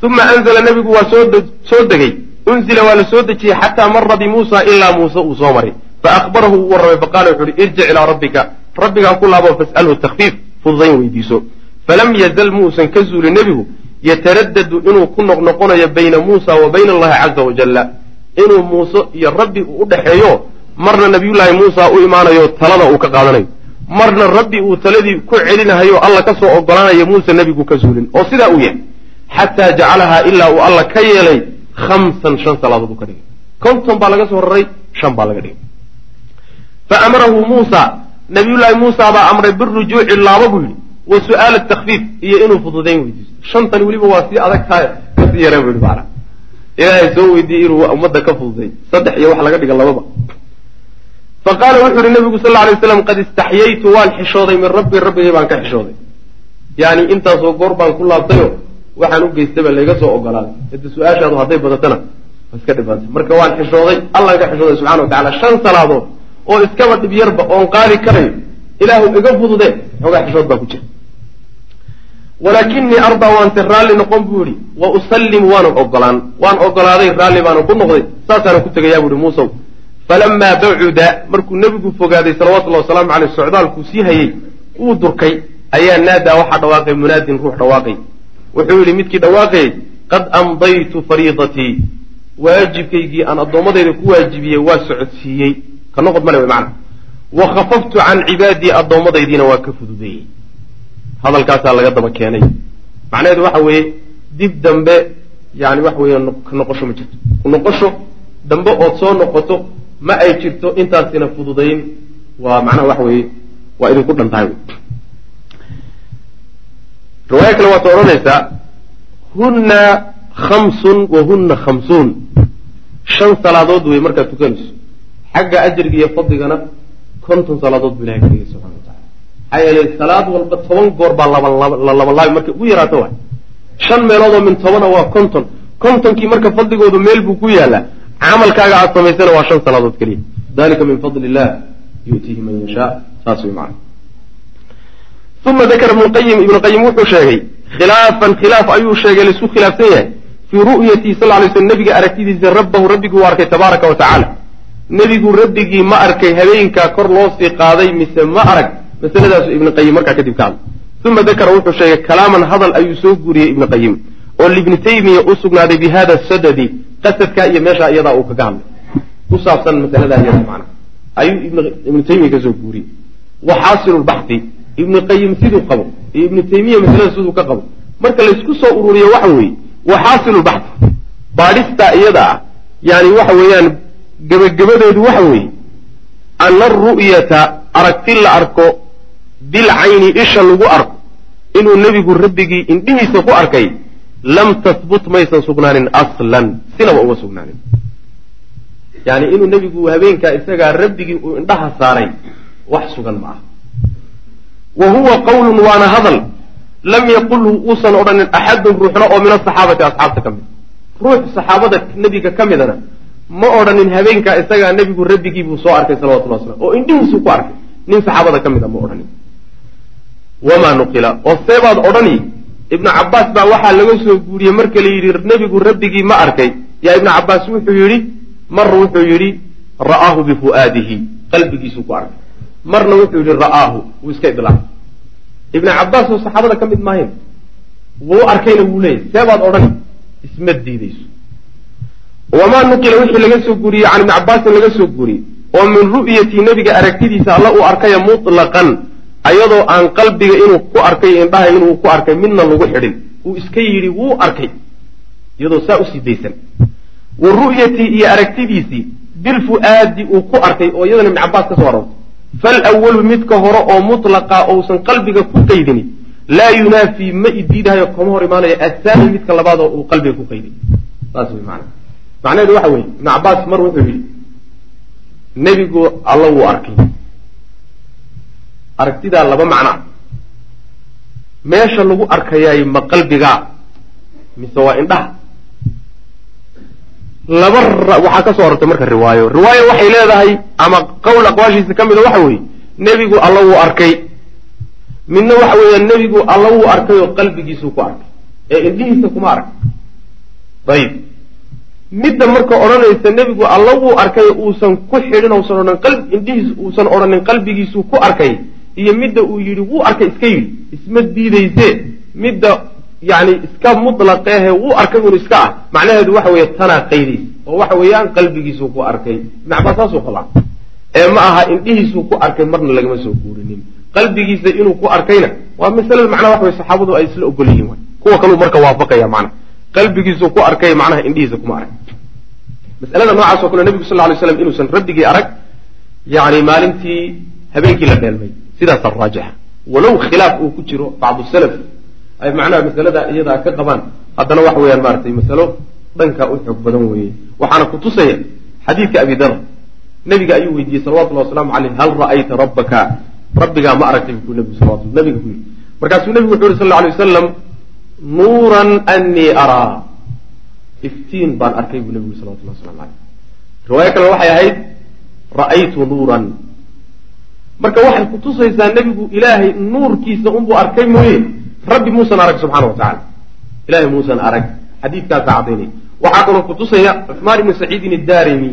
Uma anzala nebigu waa soo soo degay. Unzila waa la soo dejiyey xataa mara bimuusa ilaa muuse uu soo maray. Faahbarahu uu warramay faqala wuxu uhi irjic ilaa rabbika. Rabbigaa ku laabo fas'alhu takfiif fududayn weydiiso. Falam yazal muusan ka zuuli nebigu yataradadu inuu ku noqnoqonayo bayna muusa wa bayna allahi caza wajalla inuu muuse iyo rabbi uu u dhexeeyo marna nabiyullaahi muusa u imaanayo talada uu ka qaadanayo marna rabbi uu taladii ku celinahayo alla ka soo ogolaanayo muuse nebigu ka zuulin oo sidaa uu yahay xataa jacalahaa ilaa uu alla ka yeelay hamsan shan salaadood uu ka dhigay. Konton baa laga soo raray shan baa laga dhigay. Fa amarahu muusa nabiyullaahi muusa baa amray birujuuci laabo buu yidhi wa su'aala takfiif iyo inuu fududayn weydiisto. Shantan weliba waa sii adag tahay ka sii yareen bu yidhi macana ilaahay soo weydiiyey inuu ummadda ka fududay saddex iyo wax laga dhiga lababa fa qaala wuxuu yihi nabigu sal alay waslam qad istaxyaytu waan xishooday min rabbi rabbigay baan ka xishooday yani intaasoo goor baan ku laabtayo waxaan u geystaba layga soo ogolaaday hada su'aashaadu hadday badatana iska dhibaantay marka waan xishooday allaan ka xishooday subxana wa tacala shan salaadood oo iskaba dhib yarba oon qaadi karayo ilaahu iga fudude xoogaa xishood baa ku jira walaakinii ardaa waante raalli noqon buu yihi wa usallimu waanan ogolaan waan ogolaaday raalli baanan ku noqday saasaanan ku tegayaa bu ihi muusow falamaa bacuda markuu nebigu fogaaday salawatullahi wasalaamu caleyh socdaalkuu sii hayey uu durkay ayaa naadaa waxaa dhawaaqay munaadin ruux dhawaaqay wuxuu yidhi midkii dhawaaqayay qad amdaytu fariidatii waajibkaygii aan addoommadayda ku waajibiyey waa socodsiiyey ka noqod male wy macana wa khafaftu can cibaadii addoommadaydiina waa ka fududeeyey hadalkaasaa laga daba keenay macnaheedu waxa weeye dib dambe yani waxa weeye ka noqosho ma jirto ku noqosho dambe ood soo noqoto ma ay jirto intaasina fududayn waa macnaha waxa weeye waa idinku dhan tahay. Riwaayo kale waata odhanaysaa hunna khamsun wa hunna khamsuun. Shan salaadood wey markaad tukanayso xagga ajriga iyo fadligana konton salaadood buu ilahay ka dhigay subxana wa tacala maxaa yeelay salaad walba toban goor baa la labalaabi markay ugu yaraato waay. Shan meeloodoo min tobana waa konton. Kontonkii marka fadligoodu meel buu ku yaalaa camalkaaga aad samaysana waa shan salaadood keliya dalika min fadli illah yu'tiihi man yashaa saas wey macana uma dakara ibnu qayim ibnu qayim wuxuu sheegay khilaafan khilaaf ayuu sheegay la isku khilaafsan yahay fii ru'yatii sal lay slm nebiga aragtidiisa rabbahu rabbiguu arkay tabaaraka wa tacaala nebigu rabbigii ma arkay habeenkaa kor loo sii qaaday mise ma arag masaladaasu ibnu qayim markaa kadib ka hadlay uma dakara wuxuu sheegay kalaaman hadal ayuu soo guuriyey ibnu qayim oo libni taymiya u sugnaaday bi sadadi qasadkaa iyo meeshaa iyadaa uu kaga hadlay. Ku masaladaa iyada macnaha ayuu ibnu taymiya ka soo guuriyey. Wa xaasilu lbaxi ibnu qayim siduu qabo. Iyo ibnu taymiya masalada siduu ka qabo. Marka laysku soo ururiyo waxa weeye wa xaasilu lbaxi baadhistaa iyada ah yani waxa weeyaan gebagabadeedu waxa weeye. Ana aru'yata aragti la arko bilcayni isha lagu arko. Inuu nebigu rabbigii indhihiisa ku arkay lam tahbut maysan sugnaanin aslan sinaba uma sugnaanin yani inuu nebigu habeenkaa isagaa rabbigii uu indhaha saaray wax sugan ma aha wa huwa qawlun waana hadal lam yaqulhu uusan odhanin axadun ruuxna oo min asaxaabati asxaabta ka mid ruux saxaabada nebiga ka midana ma odhanin habeenkaa isagaa nebigu rabbigii buu soo arkay salawatullah waslam oo indhihiisuu ku arkay nin saxaabada ka mida ma odhanin wamaa nuqila oo seebaad odhani ibnu cabaas baa waxaa laga soo guuriyey marka la yidhi nebigu rabbigii ma arkay. Yaa ibnu cabaas wuxuu yidhi mar wuxuu yidhi ra'aahu bifu'aadihi qalbigiisuu ku arkay. Marna wuxuu yidhi ra'aahu. Wuu iska idlaaqay ibnu cabaas oo saxaabada ka mid maahayn wuu arkayna wuu leeyahy seebaad odhani isma diidayso. Wamaa nuqila wixii laga soo guuriyey can ibni cabaasin laga soo guuriyey oo min ru'yati nebiga aragtidiisa alla uu arkaya mutlaqan ayadoo aan qalbiga inuu ku arkay indhaha inuu ku arkay midna lagu xidhin. Uu iska yidhi wuu arkay. Iyadoo saa u sii daysan wa ru'yatii iyo aragtidiisii bilfu'aadi uu ku arkay oo iyadana ibni cabaas ka soo arortay falwalu midka hore oo mutlaqa ousan qalbiga ku qaydini laa yunaafii ma idiidahayo kama hor imaanayo. Athaani midka labaad oo uu qalbiga ku qayday saas wey maana macnaheedu waxa weeye ibnu cabaas mar wuxuu yidhi nebigu alla wuu arkay aragtidaa laba macna. Meesha lagu arkayaay ma qalbigaa mise waa indhaha? Laba waxaa ka soo hortay marka riwaayo. Riwaayo waxay leedahay ama qowl aqwaashiisa ka mida waxa weeye nebigu alla wuu arkay. Midna waxa weeya nebigu alla wuu arkay oo qalbigiisuu ku arkay ee indhihiisa kuma arag ayib midda marka odhanaysa nebigu alla wuu arkay uusan ku xidhin usan odhan indhihiis uusan odhanin qalbigiisuu ku arkay iyo midda uu yidhi wuu arkay iska yidhi isma diidayse midda yani iska mutlaqeehe wuu arkay un iska ah. Macnaheedu waxa weeye tanaa qaydaysa oo waxa weeyaan qalbigiisuu ku arkay. Ibn cabaas saasuu qabaa ee ma aha indhihiisuu ku arkay marna lagama soo guurinin. Qalbigiisa inuu ku arkayna waa masalada macnaha waxa weye saxaabadu ay isla ogol yihiin kuwa kaluu marka waafaqaya macnaha. Qalbigiisuu ku arkay macnaha indhihiisa kuma arag. Masalada noocaas oo kale nebigu sal ly slam inuusan rabbigii arag yani maalintii habeenkii la dheelmay sidaasa raajixa walow khilaaf uu ku jiro bacdu salaf ay macnaha masalada iyadaa ka qabaan haddana waxa weeyaan maaragtay masalo dhankaa u xoog badan weeye. Waxaana ku tusaya xadiidka abi dar nebiga ayuu weydiiyey salawatullahi wasalaamu caleyh hal ra'ayta rabbaka? Rabbigaa ma aragtay buu nebigu salawatu nabiga ku yidhi. Markaasuu nebigu wuxu yuri sal alay wasalam nuuran anii araa. Iftiin baan arkay buu nebigu salawatullah waslamu caleyh riwaayo kale waxay ahayd ra'aytu nuuran marka waxay kutusaysaa nebigu ilaahay nuurkiisa unbuu arkay mooye. Rabbi muusan arag subxana wa tacala ilahay muusan arag. Xadiidkaasa cadaynay waxaa kaloo kutusaya cuثmaan ibni saciidin iddarimi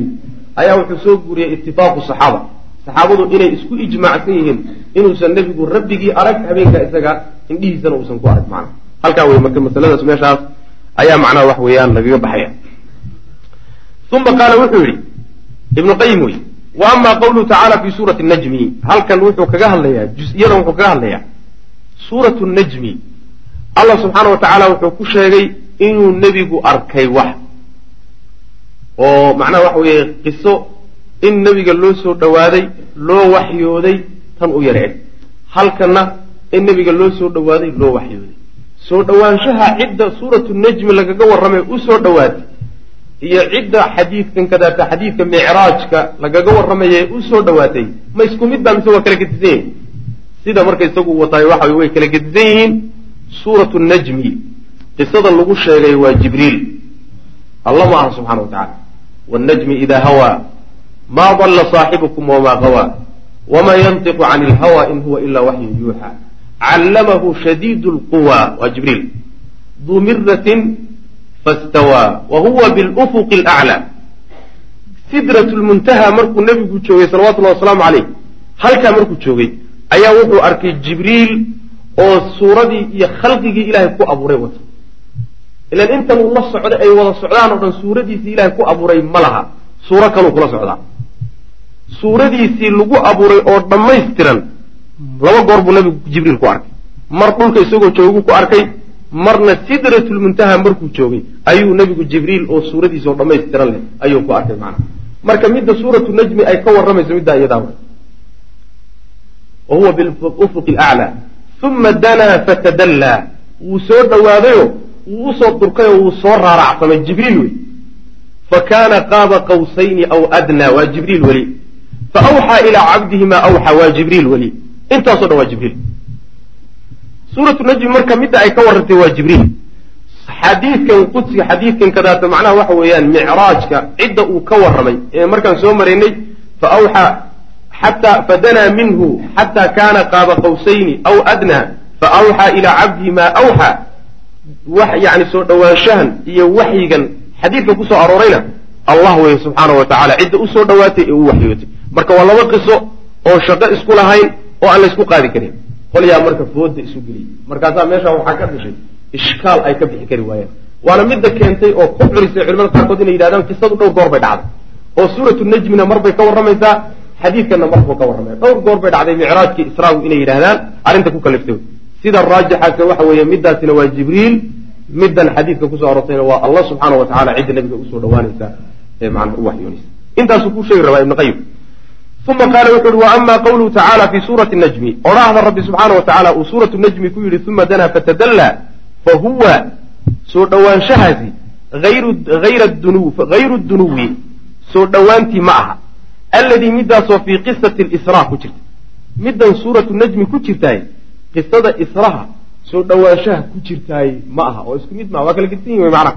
ayaa wuxuu soo guuriyey itifaaqu saxaaba. Saxaabadu inay isku ijmaacsan yihiin inuusan nebigu rabbigii arag habeenka isaga indhihiisana uusan ku arag macna halkaa wey marka masaladaas meeshaas ayaa macnaha wax weeyaan lagaga baxaya. Uma qaala wuxuu yidhi ibnu qayim wey wa ama qawluhu tacaala fi suurati najmi halkan wuxuu kaga hadlayaa jus-iyadan wuxuu kaga hadlayaa. Suuratu najmi allah subxaana wa tacaala wuxuu ku sheegay inuu nebigu arkay wax. Oo macnaha waxa weeye qiso in nebiga loo soo dhowaaday loo waxyooday tan u yareen halkanna in nebiga loo soo dhowaaday loo waxyooday. Soo dhowaanshaha cidda suuratu najmi lagaga warramay u soo dhowaatay iyo cidda xadiidkan kadaata xadiidka micraajka lagaga warramaye u soo dhowaatay ma isku mid baa mise waa kala gedisan yihiin sida marka isagu wataay waxa way kala gedisan yihiin suuratu najmi qisada lagu sheegay waa jibriil. Alla ma aha subxana wa tacala wannajmi idaa hawaa maa dalla saaxibukum wamaa hawaa wamaa yantiqu cani ilhawa in huwa ila waxyun yuuxa callamahu shadiidu lquwa waa jibriil. Duu miratin fastawaa wa huwa bilufuqi alaclaa sidrat lmuntaha markuu nebigu joogay salawatullahi wasalaamu caleyh halkaa markuu joogay ayaa wuxuu arkay jibriil oo suuradii iyo khalqigii ilaahay ku abuuray wata. Ilan intan uu la socday ay wada socdaan oo dhan suuradiisii ilaahay ku abuuray ma laha. Suuro kaluu kula socdaa. Suuradiisii lagu abuuray oo dhammaystiran laba goor buu nabigu jibriil ku arkay. Mar dhulka isagoo joogu ku arkay marna sidratulmuntaha markuu joogay ayuu nebigu jibriil oo suuradiisa oo dhammaystiran leh ayuu ku arkay macna. Marka midda suuratu najmi ay ka warramayso middaa iyadaa wa wa huwa bilufuqi alaclaa uma danaa fatadallaa wuu soo dhowaadayo wuu u soo durkayoo wuu soo raaracsamay jibriil wey. Fakana qaaba qawsayni aw adnaa waa jibriil weli. Fa awxaa ilaa cabdihi maa awxaa waa jibriil weli. Intaaso dhan waa jibriil suuratu najmi marka midda ay ka warrantay waa jibriil. Xadiidkan qudsiga xadiidkan kadaata macnaha waxa weeyaan micraajka cidda uu ka warramay ee markaan soo maraynay fa awxaa xataa fadanaa minhu xataa kaana qaaba qawsayni aw adnaa fa awxaa ilaa cabdihi maa awxaa wax yani soo dhowaanshahan iyo waxyigan xadiidka ku soo aroorayna allah wey subxaanau wa tacala cidda u soo dhowaatay ee u waxyootay marka waa laba qiso oo shaqo isku lahayn oo aan laysku qaadi karin qolyaa marka fooda isu geliyey markaasaa meesha waxaa ka dhashay ishkaal ay ka bixi kari waayeen. Waana midda keentay oo ku culisay culimada qaarkood inay yidhahdaan qisadu dhowr goor bay dhacday. Oo suuratu najmina marbay ka warramaysaa xadiidkanna marbuu ka warramaya dhowr goor bay dhacday micraajkii israagu inay yidhahdaan arrinta ku kaliftay. Sida raajixaase waxa weeye middaasina waa jibriil middan xadiidka ku soo arortayna waa allah subxaana wa tacala cidda nabiga u soo dhawaanaysa ee macnaha u waxyoonaysa. Intaasuu kuu sheegi rabaa ibnu qayim uma qaala wuxu uhi wa ama qawluhu tacala fi suurati najmi. Odhaahda rabbi subxaana wa tacala uu suuratu najmi ku yidhi uma danaa fatadallaa fa huwa soo dhowaanshahaasi hayru dunuwi soo dhowaantii ma aha. Alladii midaasoo fii qisati lisraa ku jirta. Middan suuratu najmi ku jirtaay qisada israha soo dhowaanshaha ku jirtaay ma aha oo isku mid maaha waa kala gedsan yihiin macnaha.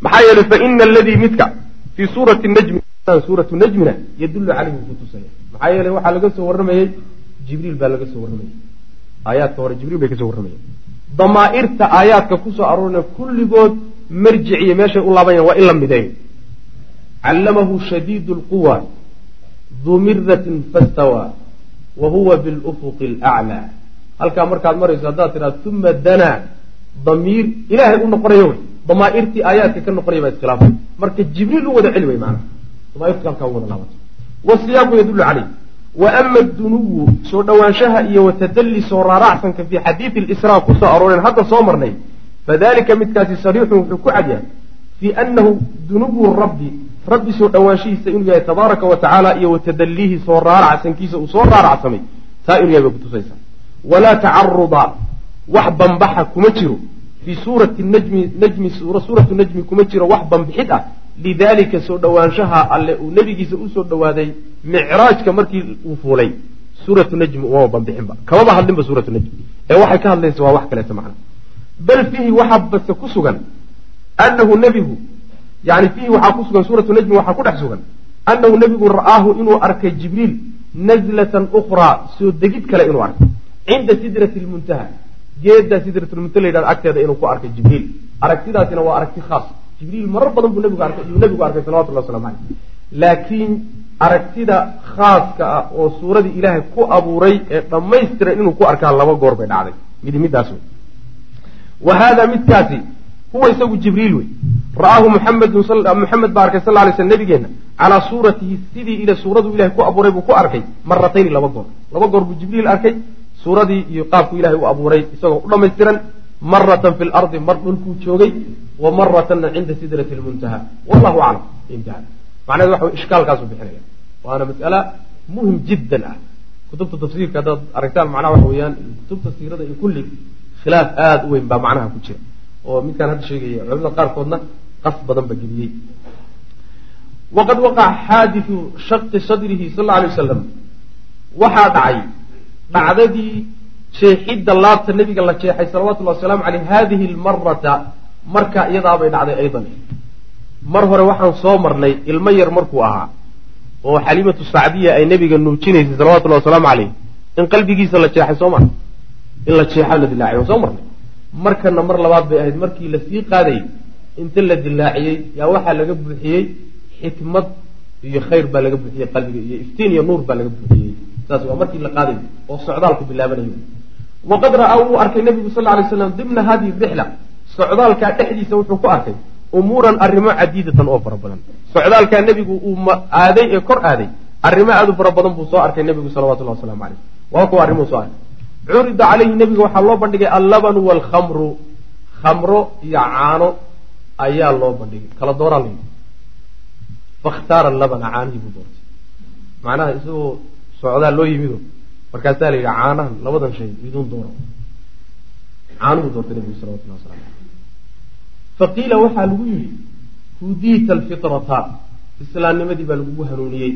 Maxaa yeelay fa ina aladii midka fii suurati najmi suuratu najmina yadullu caleyhi ku tusaya. Maxaa yeelay waxaa laga soo warramayey jibriil baa laga soo warramayey aayaadka hore jibriil bay ka soo warramayeen. Damaa'irta aayaadka ku soo aroorina kulligood marjiciyo meeshay u laabanyahan waa in la mideeyo. Callamahu shadiidu lquwa duu miratin fastawaa wa huwa bilufuqi alaclaa halkaa markaad marayso haddaad tidhahdo uma danaa. Damiir ilaahay u noqonayo wey damaa'irtii aayaadka ka noqonaya baa iskhilaafay marka jibriil u wada celi wey maana u wada laabato wasiyaaqu yadullu caleyh wa ama dunuwu soo dhowaanshaha iyo watadalli soo raaracsanka fii xadiidi lisraa ku soo arooreen hadda soo marnay fadalika midkaasi sariixun wuxuu ku cadyahay fii annahu dunuwu rabbi rabbi soo dhowaanshihiisa inuu yahay tabaaraka wa tacaala iyo watadallihi soo raaracsankiisa uu soo raaracsamay. Taa inuu yahay bay kutusaysaa walaa tacaruda wax bambaxa kuma jiro. Fii suurati najmi najmi suuratu najmi kuma jiro wax bambixid ah lidalika soo dhowaanshaha alle uu nebigiisa u soo dhowaaday micraajka markii uu fuulay. Suuratu najmi umama bambixinba kamaba hadlinba suuratu najmi ee waxay ka hadlaysa waa wax kaleeto macna. Bal fiihi waxaa base ku sugan anahu nebigu yani fiihi waxaa ku sugan suuratu najmi waxaa ku dhex sugan annahu nebigu ra'aahu inuu arkay jibriil nazlatan ukhraa soo degid kale inuu arkay. Cinda sidrati lmuntaha geeddaa sidratulmuntaha la yidhahdo agteeda inuu ku arkay jibriil. Aragtidaasina waa aragti khaas jibriil marar badan buu nabigu arkay yuu nebigu arkay salawatullahi waslamu caleyh laakiin aragtida khaaska ah oo suuradii ilaahay ku abuuray ee dhammaystiran inuu ku arkaa laba goor bay dhacday. Midi middaas wey wa haadaa midkaasi huwa isagu jibriil wey. Ra'aahu muxamedun muxamed baa arkay sal lay sl nabigeenna calaa suuratihi sidii ila suuraduu ilahay ku abuuray buu ku arkay maratayni laba goor. Laba goor buu jibriil arkay suuradii iyo qaabku ilahay u abuuray isagoo u dhammaystiran maratan fi lardi mar dhulkuu joogay wa maratanna cinda sidrati lmuntaha. Wallahu aclam intaha macnahedu waxa ishkaalkaasu bixinaya. Waana mas'ala muhiim jiddan ah. Kutubta tafsiirka haddaad aragtaan macnaha waxa weeyaan kutubta siirada iyo kulli khilaaf aada u weyn baa macnaha ku jira. Oo midkaan hadda sheegaya culamada qaarkoodna qas badan ba geliyey. Waqad waqaca xaadiu shaqi sadrihi sal alla alay wasalam waxaa dhacay dhacdadii jeexidda laabta nabiga la jeexay salawatullahi wasalaamu caleyh hadihi lmarata marka iyadaabay dhacday aydan. Mar hore waxaan soo marnay ilmo yar markuu ahaa oo xaliimatu sacdiya ay nebiga nuujinaysay salawatullahi wasalaamu caleyh in qalbigiisa la jeexay soo marnay. In la jeexo la dilaacay waan soo marnay. Markana mar labaad bay ahayd markii la sii qaadayay inta la dilaaciyey yaa waxaa laga buuxiyey xikmad iyo khayr baa laga buuxiyey qalbiga iyo iftiin iyo nuur baa laga buuxiyey. Saas waa markii la qaadayo oo socdaalku bilaabanayo waqad ra'aa wuu arkay nebigu sal lay slam dimna hadihi rixla socdaalkaa dhexdiisa wuxuu ku arkay umuuran arrimo cadiidatan oo fara badan socdaalkaa nebigu uu aaday ee kor aaday arrimo aad u fara badan buu soo arkay nebigu salawatullahi waslamu caleyh waa kuwa arrimuu soo arkay curida caleyhi nebiga waxaa loo bandhigay allabanu waalkhamru khamro iyo caano ayaa loo bandhigay kala dooraa la yidhi fakhtaara labana caanihii buu doortay macnaha isagoo socdaa loo yimido markaasaa la yidhi caanahan labadan shay iduun dooro caanuhu doortay nebigu salawatullahi waslamu caleyh faqiila waxaa lagu yidhi hudiita alfitrata. Islaamnimadii baa lagugu hanuuniyey.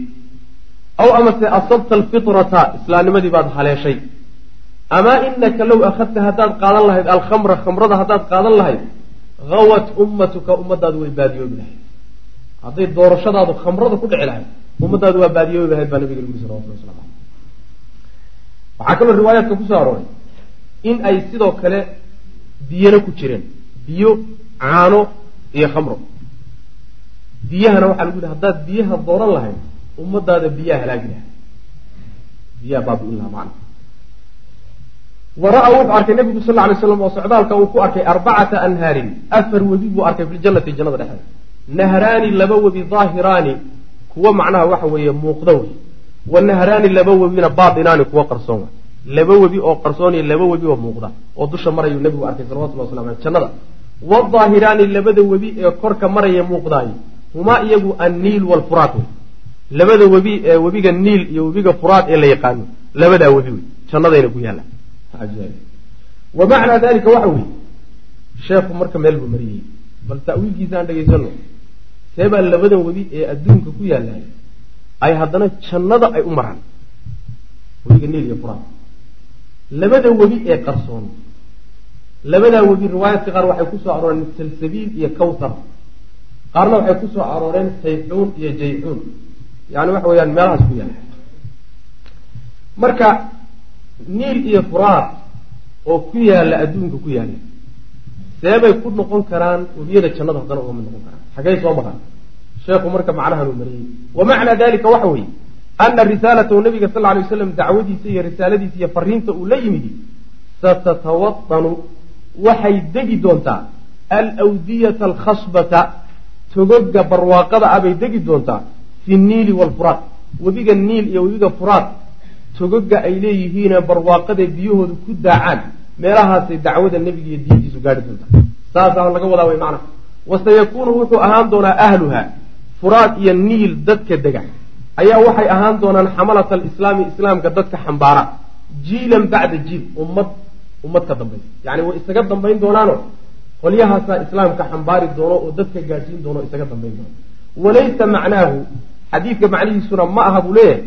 Aw amase asabta alfitrata. Islaamnimadii baad haleeshay. Amaa inaka low akhadta haddaad qaadan lahayd alkhamra khamrada haddaad qaadan lahayd hawat ummatuka ummadaadu way baadiyoobi lahayd. Hadday doorashadaadu khamrada ku dhici lahayd ummadaadu waa baadiyoobi lahayd baa nabiga lgu salawatullah waslam aleyh waxaa kaloo riwaayaadka ku soo arooray in ay sidoo kale biyana ku jireen. Biyo caano iyo khamro. Biyahana waxaa lagu yihi haddaad biyaha dooran lahayd ummadaada biyaha halaagi lahay biyaha baabi'in laha macna. Wara-a wuxuu arkay nabigu sal lay slam oo socdaalka uu ku arkay arbacata anhaarin afar webi buu arkay fi ljannati jannada dhexdeeda. Nahraani laba webi daahiraani kuwa macnaha waxa weeye muuqda wey wa nahraani laba webina baatinaani kuwa qarsoon laba webi oo qarsoon iyo laba webi oo muuqda oo dusha marayuu nabigu arkay salawatullah waslam aleh jannada wadaahiraani labada webi ee korka maraya muuqdaay humaa iyagu anniil waalfuraat wey labada webi ee webiga niil iyo webiga furaad ee la yaqaano labadaa webi wey jannadayna ku yaalla wa macnaa dalika waxa weeye sheekhu marka meel buu mariyey bal ta'wiilkiisa aan dhegaysano seebaa labadan webi ee adduunka ku yaallay ay haddana jannada ay u maraan. Webiga niil iyo furaad labada webi ee qarsoon labadaa webi riwaayaadka qaar waxay ku soo arooreen salsabiil iyo kawthar qaarna waxay ku soo arooreen sayxuun iyo jayxuun. Yani waxa weeyaan meelahaas ku yaalla marka niil iyo furaad oo ku yaalla adduunka ku yaalla seebay ku noqon karaan webiyada jannada haddana ugama noqon karaan. Xaggay soo maraan sheekhu marka macnahanuu mariyey. Wa macnaa dalika waxa weeye ana risaalatahu nabiga sal ly waslam dacwadiisa iyo risaaladiisa iyo fariinta uu la yimidi satatawatanu waxay degi doontaa alwdiyata alkhasbata togoga barwaaqada ah bay degi doontaa fi niili waalfuraad webiga niil iyo webiga furaad togoga ay leeyihiine barwaaqaday biyahooda ku daacaan meelahaasay dacwada nebiga iyo diintiisu gaari doontaa. Saasaa laga wadaa way macnaha. Wasayakuunu wuxuu ahaan doonaa ahluha furaad iyo niil dadka dega ayaa waxay ahaan doonaan xamalata alislaami islaamka dadka xambaara. Jiilan bacda jiil ummad ummad ka dambaysa yani way isaga dambayn doonaano qolyahaasaa islaamka xambaari doono oo dadka gaadhsiin doono isaga dambayn doono. Walaysa macnaahu xadiidka macnihiisuna ma aha buu leeyahay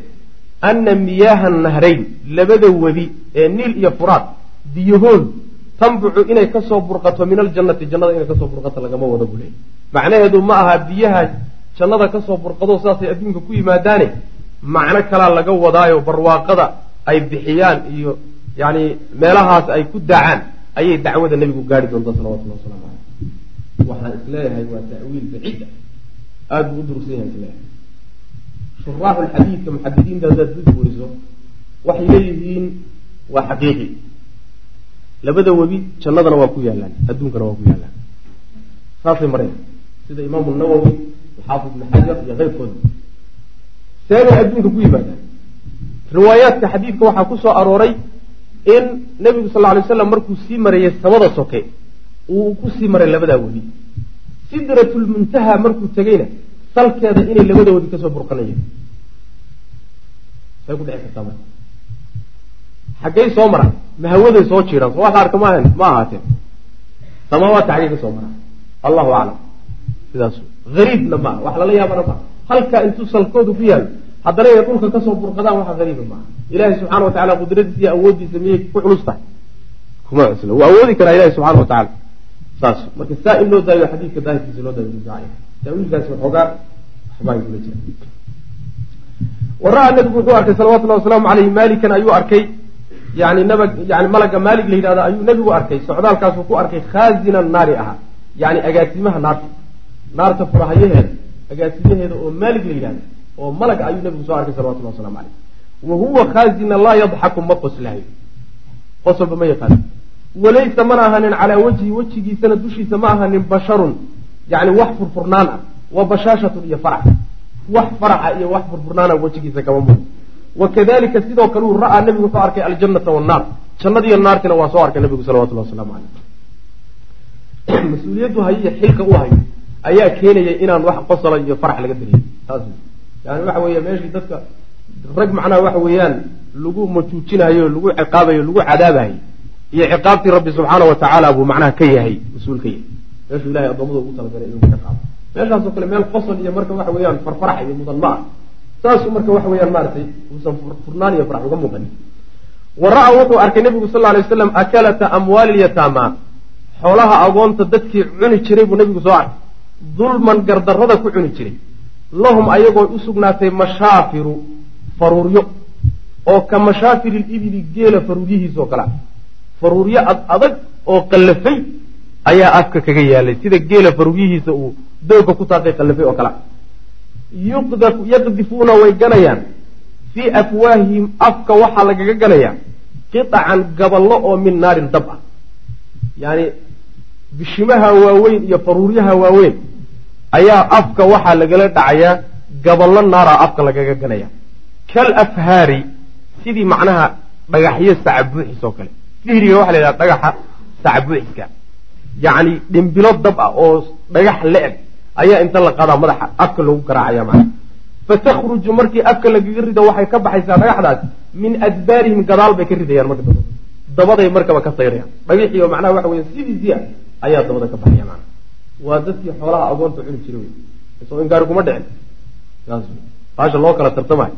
ana miyaaha nahrayn labada webi ee niil iyo furaad biyahoodu tanbucu inay ka soo burqato min aljannati jannada inay ka soo burqato lagama wado buu leeyahy macnaheedu ma aha biyaha jannada ka soo burqado saasay adduunka ku yimaadaane macno kalaa laga wadaayo barwaaqada ay bixiyaan iyo yani meelahaas ay ku daacaan ayay dacwada nebigu gaari doontaa salawatullah wasalaamu caleyh waxaan is leeyahay waa ta'wiil baciida aada buu u durugsan yahay is leeyahay shuraaxu lxadiidka muxadidiinta haddaad weriso waxay leeyihiin waa xaqiiqi. Labada webi jannadana waa ku yaalaan adduunkana waa ku yaalaan. Saasay mareen. Sida imaamu nawowi xaafid ibn xajar iyo keyrkooda seebay adduunka ku yimaadaan riwaayaadka xadiidka waxaa ku soo arooray in nebigu sal ly slam markuu sii marayay samada soke uu ku sii maray labadaa webi sidratulmuntaha markuu tegeyna salkeeda inay labada webi ka soo marka xaggay soo maraan ma hawaday soo jiiraan soo wax la maahan ma ahaateen samaawaadka xaggay ka soo maraan allahu aclam sidaas. Ariibna maa wax lala yaabana maa halkaa intuu salkoodu ku yaalo haddana inay dhulka ka soo burqadaan waxa hariiba maaha ilahi subxana watacala qudradiisa iyo awoodiisa miyay ku culus tahay? Kuma cusla waa awoodi karaa ilahi subxana wa tacala saas marka saa in loo daayo xadiidka daahirkiisa loo daayo taawiilkaasi waxoogaa waxbaa igula jira. Wara-a nabigu wuxuu arkay salawatullahi wasalaamu caleyhi maalikan ayuu arkay. Yani nabag yani malaga maalig la yidhahdo ayuu nabigu arkay. Socdaalkaasuu ku arkay khaazina naari ahaa yani agaasimaha naarta naarta furahayaheeda agaasimaheeda oo maalig la yidhahdo oo malag ayuu nabigu soo arkay salawatullah waslamu caleyh wa huwa khaazina laa yadxaku ma qoslahayo qosolba ma yaqaano. Walaysa mana ahanin calaa wajhi wejigiisana dushiisa ma ahanin basharun. Yani wax furfurnaan ah wa bashaashatun iyo farax wax faraxa iyo wax furfurnaana wejigiisa kama muuqdo wakadalika sidoo kale uu ra'aa wuxuu arkay aljannata wannaar jannadiiyo naartina waa soo arkay nebigu salawatullah waslamu caleyh (clears throat) mas'uuliyaddu hayiyo xilka u hayo ayaa keenaya inaan wax qosola iyo farax laga dariyo taas yani waxa weeye meeshii dadka rag macnaha waxa weeyaan lagu majuujinayo lagu ciqaabayo lagu cadaabayo iyo ciqaabtii rabbi subxaana wa tacaala buu macnaha ka yahay mas'uul ka yahay. Meeshuu ilahay addoommada ugu talagalay inuu ka ciqaabo meeshaasoo kale meel qosol iyo marka waxa weeyaan farfarax iyo mudan ma ah. Saasuu marka waxa weeyaan maaragtay uusan furnaan iyo farax uga muuqanin. Wa ra'a wuxuu arkay nebigu sal alay waslam akalata amwaali lyataama xoolaha agoonta dadkii cuni jiray buu nebigu soo arkay dulman gardarrada ku cuni jiray. Lahum ayagoo u sugnaatay mashaafiru faruuryo oo ka mashaafiri libili geela faruuryihiisoo kale. Faruuryo ad adag oo qallafay ayaa afka kaga yaalay sida geela faruuryihiisa uu doogka ku taaqay qallafay oo kale. Yaqdifuuna way ganayaan. Fii afwaahihim afka waxaa lagaga ganayaa. Qiطacan gaballo oo min naarin dab ah. Yani bishimaha waaweyn iyo faruuryaha waaweyn ayaa afka waxaa lagala dhacayaa gaballo naara afka lagaga ganaya kal afhaari sidii macnaha dhagaxyo sacabuuxis oo kale. Fihriga waxa la yidhaha dhagaxa sacabuuxiska yacni dhimbilo dab ah oo dhagax le-eg ayaa inta la qadaa madaxa afka lagu garaacaya macna fatakhruju markii afka lagaga rido waxay ka baxaysaa dhagaxdaas min adbaarihim gadaal bay ka ridayaan marka dabaday markaba ka sayrayaan. Dhagaxiio macnaha waxa weya sidiisii ayaa dabada ka baxaya macna waa dadkii xoolaha agoonta cuni jiray wey isoo inkaari kuma dhicin. Baasha loo kala tartamayo.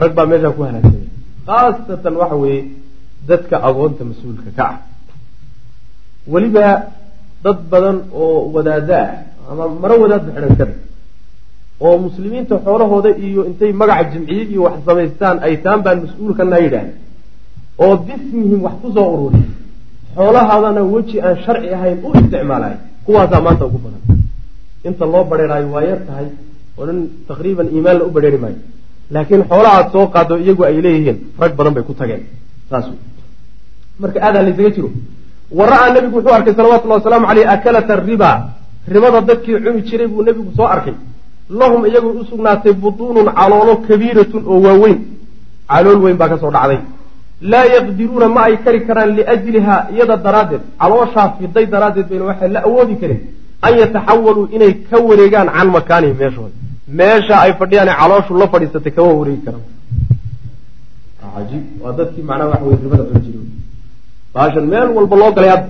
Rag baa meeshaa ku halaagsamay. Khaasatan waxa weeye dadka agoonta mas'uulka ka ah. Weliba dad badan oo wadaada ah ama maro wadaad ba xidhan kada oo muslimiinta xoolahooda iyo intay magaca jimciyad iyo wax samaystaan ay taan baan mas'uulkana yidhaah oo bismihim wax ku soo ururiy xoolahaadana weji aan sharci ahayn u isticmaalayo kuwaasaa maanta ugu badan. Inta loo bareeraayo waa yar tahay oo dhan taqriiban iimaan la u bareeri maayo. Laakiin xoolahaad soo qaado iyagu ay leeyihiin rag badan bay ku tageen. Saas marka aadaa laysaga jiro wa ra'aa nebigu wuxuu arkay salawatullahi wasalaamu caleyh akalata riba. Ribada dadkii cuni jiray buu nebigu soo arkay. Lahum iyagu u sugnaatay butuunun caloolo kabiiratun oo waaweyn. Calool weyn baa ka soo dhacday laa yaqdiruuna ma ay kari karaan liajliha iyada daraaddeed calooshaa fiday daraaddeed bayna waxay la awoodi karin an yataxawaluu inay ka wareegaan can makaanihim meeshooda. Meesha ay fadhiyaan calooshu la fadhiisatay kama wareegi karaan. Waa dadkii macnaha waxa wey ribada cuni jiray baashan meel walba loo galay hadda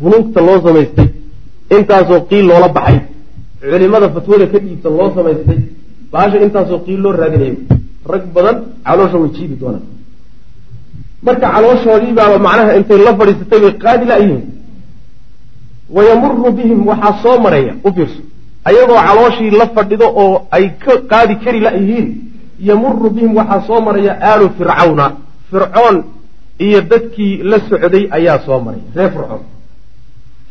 bunuugta loo samaystay intaasoo qiil loola baxay culimada fatwada ka dhiibta loo samaystay baasha intaasoo qiil loo raadinayo rag badan caloosha way jiidi doonaan marka calooshoodii baaba macnaha intay la fadhiisatay bay qaadi la-yihiin wayamuru bihim waxaa soo maraya u fiirso. Ayagoo calooshii la fadhido oo ay ka qaadi kari la-yihiin yamuru bihim waxaa soo maraya aalu fircawna. Fircoon iyo dadkii la socday ayaa soo maraya reer fircoon.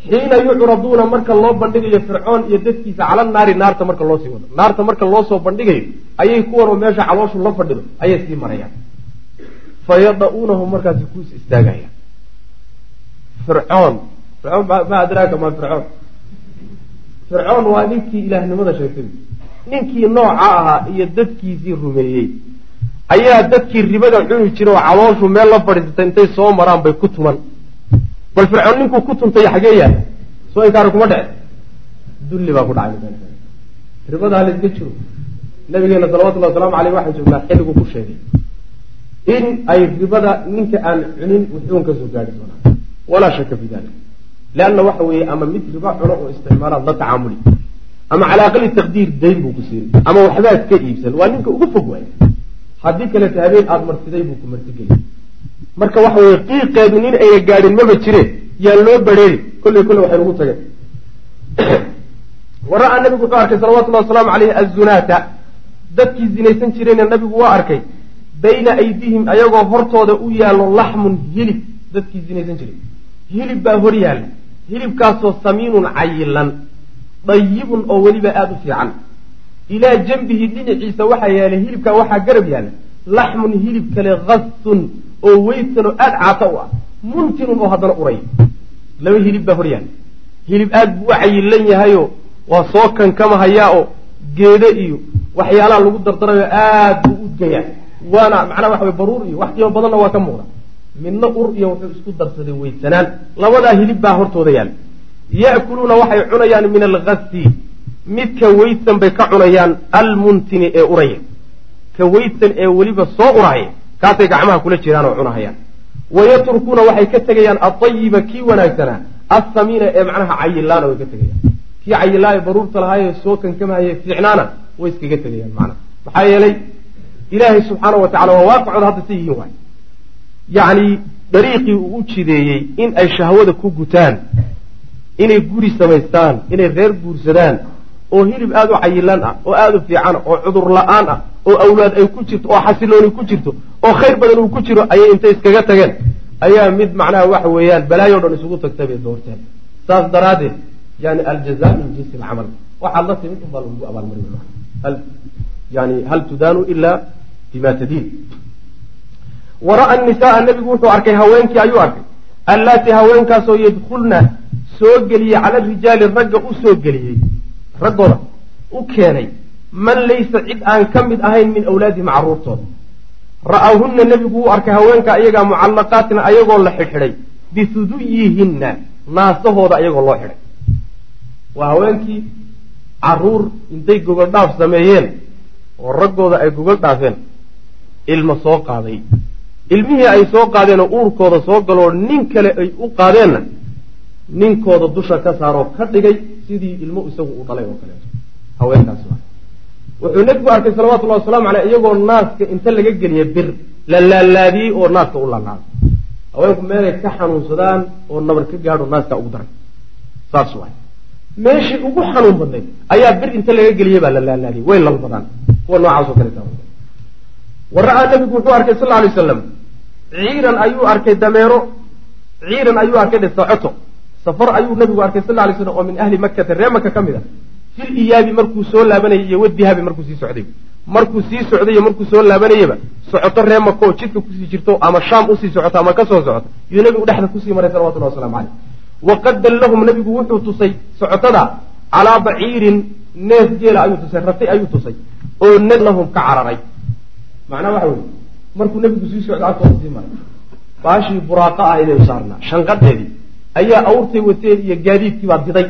Xiina yucraduuna marka loo bandhigayo fircoon iyo dadkiisa cala naari naarta marka loo sii wado. Naarta marka loo soo bandhigayo ayay kuwanoo meesha calooshu la fadhido ayay sii marayaan fayada-uunahu markaasi kuus istaagaya fircoon fircoon ma adraaka ma fircoon fircoon waa ninkii ilaahnimada sheegtay ninkii nooca ahaa iyo dadkiisii rumeeyey ayaa dadkii ribada cuni jira oo calooshu meel la fadhiisatay intay soo maraan bay ku tuman bal fircoon ninkuu ku tuntay xagee yaalla soo inkaari kuma dhece dulli baa ku dhacay ribadaa la iska jiro nabigeena salawatullahi wasalaamu aleyh waxaan joognaa xilligu ku sheegay in ay ribada ninka aan cunin wuxuun ka soo gaari doonaa walaa shaka fi dalik leanna waxa weeye ama mid riba cuno oo isticmaalaad la tacaamuli ama cala aqali taqdiir dayn buu ku siinay ama waxbaad ka iibsan waa ninka ugu fog waay haddii kaleta habeen aada martiday buu ku martigeli marka waxa weye qiiqeedu nin ayna gaadhin maba jireen yaa loo bareeri kolley kolley waxay nugu tageen wa ra'aa nabigu wuxuu arkay salawatullahi wasalaamu caleyhi azunaata dadkii zinaysan jirayna nabigu waa arkay bayna aydihim ayagoo hortooda u yaallo laxmun hilib. Dadkii zinaysan jiray. Hilib baa hor yaalla hilibkaasoo samiinun cayilan dayibun oo weliba aada u fiican. Ilaa janbihi dhinaciisa waxaa yaalay hilibkaa waxaa garab yaalla laxmun hilib kale kasun oo weysan oo aada caata u ah. Muntinun oo haddana uray. Laba hilib baa hor yaalla hilib aada buu u cayilan yahayo waa soo kankamahayaa oo geedo iyo waxyaalaha lagu dardarayo aada buu udgayaa waana macnaha waxa way baruur iyo wax qiimo badanna waa ka muuqda. Midna ur iyo wuxuu isku darsaday weysanaan. Labadaa hilib baa hortooda yaalla ya'kuluuna waxay cunayaan min alkasi midka weysan bay ka cunayaan almuntini ee uraya. Ka weysan ee weliba soo urahaya kaasay gacmaha kula jiraan oo cunahayaan. Wayatrukuuna waxay ka tegayaan adayiba kii wanaagsanaa assamiina ee macnaha cayilaana way ka tegayaan. Kii cayilaayo baruurta lahaayo soo kankamahaye fiicnaana way iskaga tegayaan macnaha. Maxaa yeelay ilaahay subxaana wa tacala waa waaqicooda hadda si yihiin waay. Yacni dariiqii uu u jideeyey in ay shahwada ku gutaan inay guri samaystaan inay reer guursadaan oo hilib aada u cayilan ah oo aada u fiican oo cudur la'aan ah oo awlaad ay ku jirto oo xasilooni ku jirto oo khayr badan uu ku jiro ayay intay iskaga tageen. Ayaa mid macnaha waxa weeyaan balaayo dhan isugu tagtay bay doorteen. Saas daraaddeed yani aljaza min jinsi alcamal. Waxaad la timid unbaa lagugu abaalmarin yani hal tudaanu ila bima tadiin wara'a nisaaa nebigu wuxuu arkay haweenkii ayuu arkay. Allaati haweenkaasoo yadkulna soo geliyey cala rijaali ragga u soo geliyey raggooda u keenay man laysa cid aan ka mid ahayn min awlaadihim caruurtooda ra'aahunna nebigu wuu arkay haweenka ayagaa mucallaqaatin ayagoo la xidhxidhay bihuduyihinna naasahooda ayagoo loo xidhay. Waa haweenkii carruur intay gogol dhaaf sameeyeen oo raggooda ay gogol dhaafeen ilma soo qaaday. Ilmihii ay soo qaadeenoo uurkooda soo galoo nin kale ay u qaadeenna ninkooda dusha ka saaroo ka dhigay sidii ilmo isagu uu dhalay oo kaleeto haweenkaas waa. Wuxuu nebigu arkay salawatullahi wasalaamu caleyh iyagoo naaska inta laga geliya bir la laalaadiyey oo naaska u laalaaday haweenku meelay ka xanuunsadaan oo nabar ka gaadho naaskaa ugu daray. Saas waay meeshii ugu xanuun badnayd ayaa bir inta laga geliyey baa la laalaadiyey way lalbadaan. Kuwa noocaasoo kaleeta wa ra'aa nebigu wuxuu arkay sal alay slam ciiran ayuu arkay dameero. Ciiran ayuu arkay dhe socoto safar ayuu nabigu arkay sal lay slam oo min ahli makkata ree maka ka mid a fil iyaabi markuu soo laabanayay iyo wadihaabi markuu sii socday. Markuu sii socday iyo markuu soo laabanayaba socoto ree maka oo jidka ku sii jirto ama shaam u sii socoto ama ka soo socoto iyuu nabigu dhexda ku sii maray salawatullahi waslamu caleyh waqad dallahum nabigu wuxuu tusay socotada calaa baciirin neef geela ayuu tusay ratay ayuu tusay oo lahum ka cararay macnaha waxa weye markuu nabigu sii socdo agtooda sii maray. Baashii buraaqa ah inay saarnaa shanqadheedii ayaa awrtay wateen iyo gaadiidkii baa diday.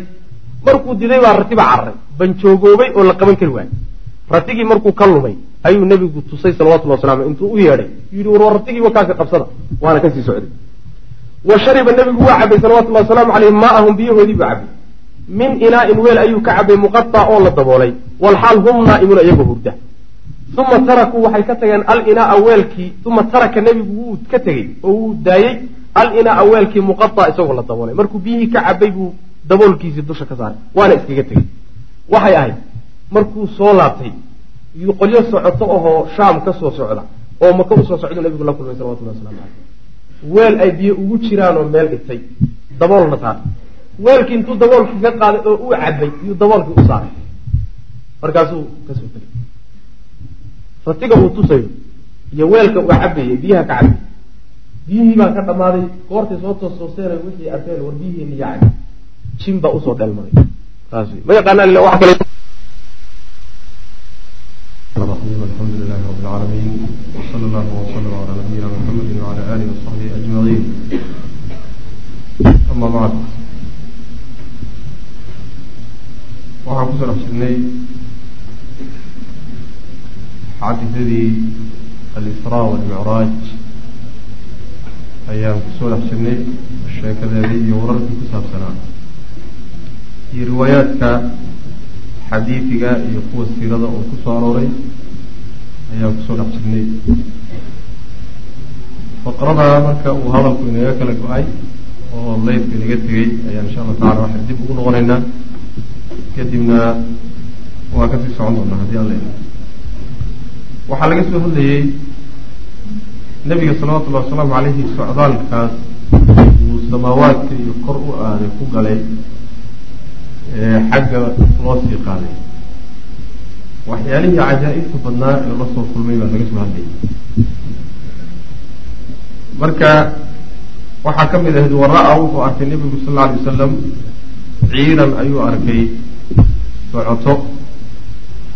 Markuu diday baa ratibaa cararay banjoogoobay oo la qaban kari waayey. Ratigii markuu ka lumay ayuu nebigu tusay salawatullhi waslamu intuu u yeedhay. Yidhi war ratigii wakaasi qabsada waana ka sii socday. Wa shariba nebigu waa cabay salawatullahi wasalaamu caleyh maa'ahum biyahoodii buu cabay. Min inaa'in weel ayuu ka cabay muqaطa oo la daboolay. Walxaal hum naa'imuuna iyagoo hurda uma tarakuu waxay ka tageen alinaaa weelkii uma taraka nebigu wuu ka tegey oo wuu daayey alinaaa weelkii muqaa isagoo la daboolay markuu biyihii ka cabay buu daboolkiisii dusha ka saaray waana iskaga tegey waxay ahayd markuu soo laabtay yuu qolyo socoto ahoo shaam ka soo socda oo maka u soo socdo nabigu la kulmay salawatullah waslamu caleyh weel ay biyo ugu jiraanoo meel dhigtay daboolna saaray weelkii intuu daboolkii ka qaaday oo uu cabay yuu daboolkii u saaray markaasuu ka soo tegay ratiga uu tusayo iyo weelka uu cabayey biyaha ka cabay biyihii baa ka dhammaaday goortay soo toostooseen wixii arkeen war biyihiina iyo cabi jin baa usoo dheelmaday saas ma yaqaanaa wax kale الرحيم الحمد لله رب العالمين وصلى الله وسلم على نبينا محمد وعلى آله وصحبه أجمعين أما بعد waxaan ku soo xirnay xaadidadii alisraa walmicraaj ayaan ku soo dhex jirnay sheekadeedii iyo wararkii ku saabsanaa iyo riwaayaadka xadiidiga iyo kuwa siirada oo ku soo arooray ayaan ku soo dhex jirnay faqrada marka uu hadalku inaga kala go'ay oo leydku inaga tegey ayaan insha allah tacala waxaan dib ugu noqonaynaa kadibna waa ka sii socon doonaa haddii alla waxaa laga soo hadlayey nebiga salawatullahi wasalaamu caleyhi socdaalkaas uu samaawaadka iyo kor u aaday ku galay xagga loo sii qaaday. Waxyaalihii cajaa-ibta badnaa ee la soo kulmay baa laga soo hadlayay marka waxaa ka mid ahayd wara-a wuxuu arkay nebigu sal alla alay wasalam ciidan ayuu arkay socoto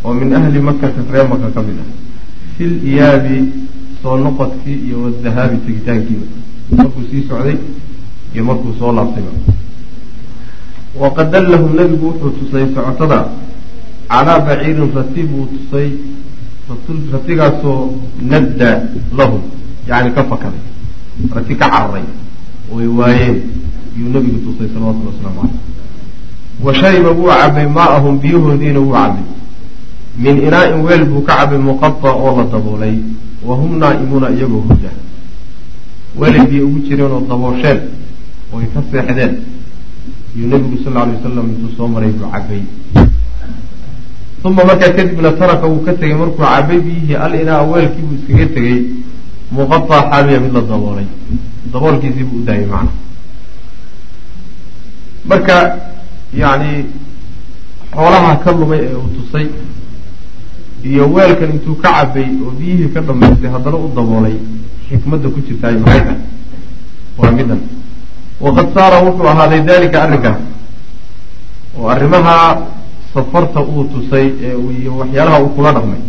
oo min ahli makata ree maka ka mid ah fil iyaabi soo noqodkii iyo wadahaabi tegitaankiiba. Markuu sii socday iyo markuu soo laabtayba. Waqad dallahum nebigu wuxuu tusay socotada calaa baciirin rati buu tusay ratigaasoo nadda lahum yacni ka fakaday rati ka cararay oy waayeen yuu nebigu tusay salawatullhi waslamu caleyh wa shariba wuu cabay maa'ahum biyahoodiina wuu cabay min inaa-in weel buu ka cabay muqada oo la daboolay wa hum naa'imuuna iyagoo hurda weelay biyo ugu jireenoo daboosheen oo ay ka seexdeen. Iyuu nebigu sal alay wasalam intuu soo maray buu cabay. Uma markaa kadibna taraka wuu ka tegey. Markuu cabay biyihii al inaa weelkii buu iskaga tegey. Muqataa xaamiya mid la daboolay. Daboolkiisii buu u daayay macna. Marka yacni xoolaha ka lumay ee uu tusay iyo weelkan intuu ka cabay oo biyihii ka dhamaystay haddana u daboolay xikmadda ku jirtaay maxay tahay waa midan waqad saara wuxuu ahaaday dalika arrinkaas oo arrimaha safarta uu tusay ee iyo waxyaalaha uu kula dhaqmay.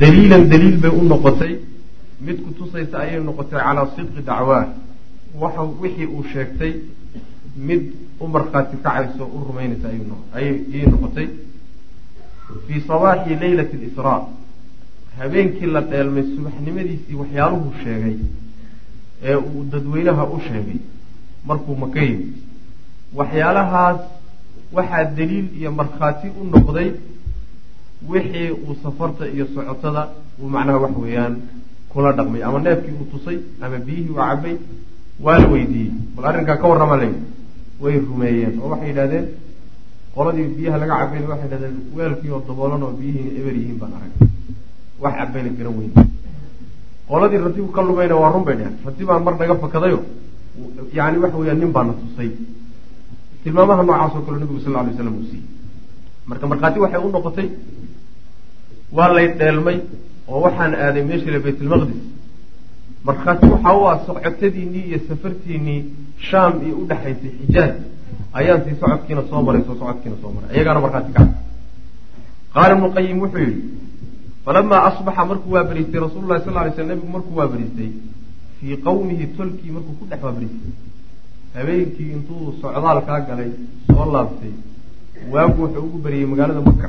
Daliilan daliil bay u noqotay. Mid ku tusaysa ayay noqotay calaa sidqi dacwaah waxa wixii uu sheegtay mid u markhaati kacayso u rumaynaysa ayay noqotay fii sabaaxi leylati lisraa habeenkii la dheelmay subaxnimadiisii waxyaaluhu sheegay ee uu dadweynaha u sheegay markuu maka yimid. Waxyaalahaas waxaa daliil iyo markhaati u noqday wixii uu safarta iyo socotada uu macnaha wax weeyaan kula dhaqmay ama neefkii uu tusay ama biyihii uu cabay waa la weydiiyey. Bal arrinkaa ka warrama la yidhi way rumeeyeen oo waxay yidhahdeen qoladii biyaha laga cabayna waxay yidhahdeen weelkii oo daboolan oo biyihiina eber yihiin baan arag. Wax cabayna garan weyn. Qoladii ratigu ka lumayna waa run bay dheheen rati baan mar naga fakadayo yani waxa weeyaan nin baana tusay. Tilmaamaha noocaas oo kale nabigu sal lla alay slam uu siiyey. Marka markhaati waxay u noqotay waa lay dheelmay oo waxaan aaday meeshii la baytulmaqdis markhaati waxa u ah socotadiinii iyo safartiinii shaam iyo udhexaysay xijaaj ayaan sii socodkiina soo maray soo socodkiina soo maray. Iyagaana markhaati kaca qaala ibnu qayim wuxuu yihi falamaa asbaxa markuu waa beriistay rasuulu lahi sal lay sl nabigu markuu waa beriistay fii qawmihi tolkii markuu ku dhex waa beriistay habeenkii intuu socdaal kaa galay soo laabtay waagu wuxuu ugu beriyey magaalada maka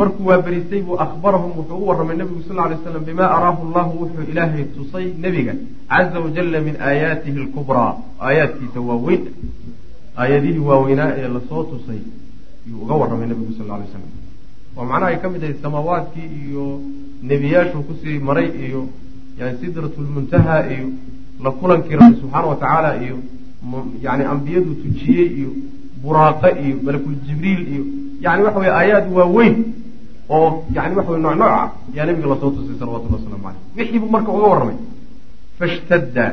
markuu waa beriistay buu akhbarahum wuxuu u warramay nabigu sal lay slam bima araahu llahu wuxuu ilaahay tusay nebiga caza wajalla min aayaatihi alkubraa. Aayaadkiisa waaweyn aayadihii waaweynaa ee la soo tusay yuu uga warramay nabigu sal lay slam oo macnaha ay ka mid ahay samaawaadkii iyo nebiyaashuu ku sii maray iyo yani sidratulmuntaha iyo la kulankii rabbi subxaana wa tacaala iyo yani ambiyadu tujiyey iyo buraaqe iyo malakul jibriil iyo yani waxa weye aayaad waaweyn oo yani waxa wey nooc nooc ah yaa nabiga la soo tusay salawatullah waslamu caleyh wixii buu marka uga warramay. Fashtadda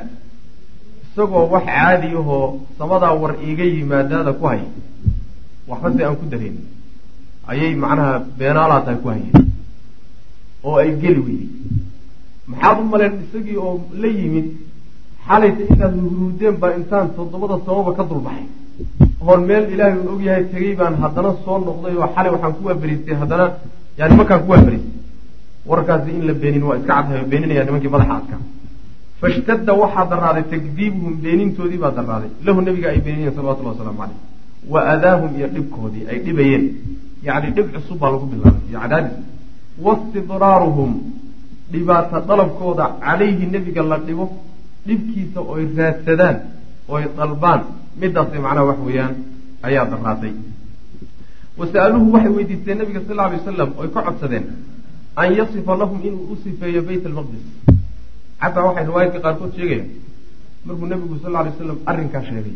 isagoo wax caadi ahoo samadaa war iiga yimaadaada ku haya waxba si aan ku dareenin ayay macnaha beenaalaa tahay ku hayeen. Oo ay geli weyday. Maxaad u maleen isagii oo la yimid xalayta intaad huruudeen baa intaan toddobada sababa ka dulbaxay. Oon meel ilaahay og yahay tegey baan haddana soo noqday oo xalay waxaan ku waaberiistay haddana yani markaan ku waaberiistay warkaasi in la beenin waa iska cadhayo beeninaya nimankii madaxa adka fashtadda waxaa daraaday takdiibuhum beenintoodii baa daraaday lahu nabiga ay beeniyeen salawatullahi wasalaamu caleyh wa adaahum iyo dhibkoodii ay dhibayeen yacni dhib cusub baa lagu bilaabay iyo cadaadis wastidraaruhum dhibaata dalabkooda calayhi nebiga la dhibo dhibkiisa oy raadsadaan oy dalbaan midaasay macnaha wax weeyaan ayaa daraatay wasa'aluuhu waxay weydiisteen nabiga sal alay wasalam oy ka codsadeen an yasifa lahum inuu u sifeeyo bayt almaqdis xataa waxay riwaayadka qaarkood sheegayaan markuu nabigu sal alay waslam arrinkaa sheegay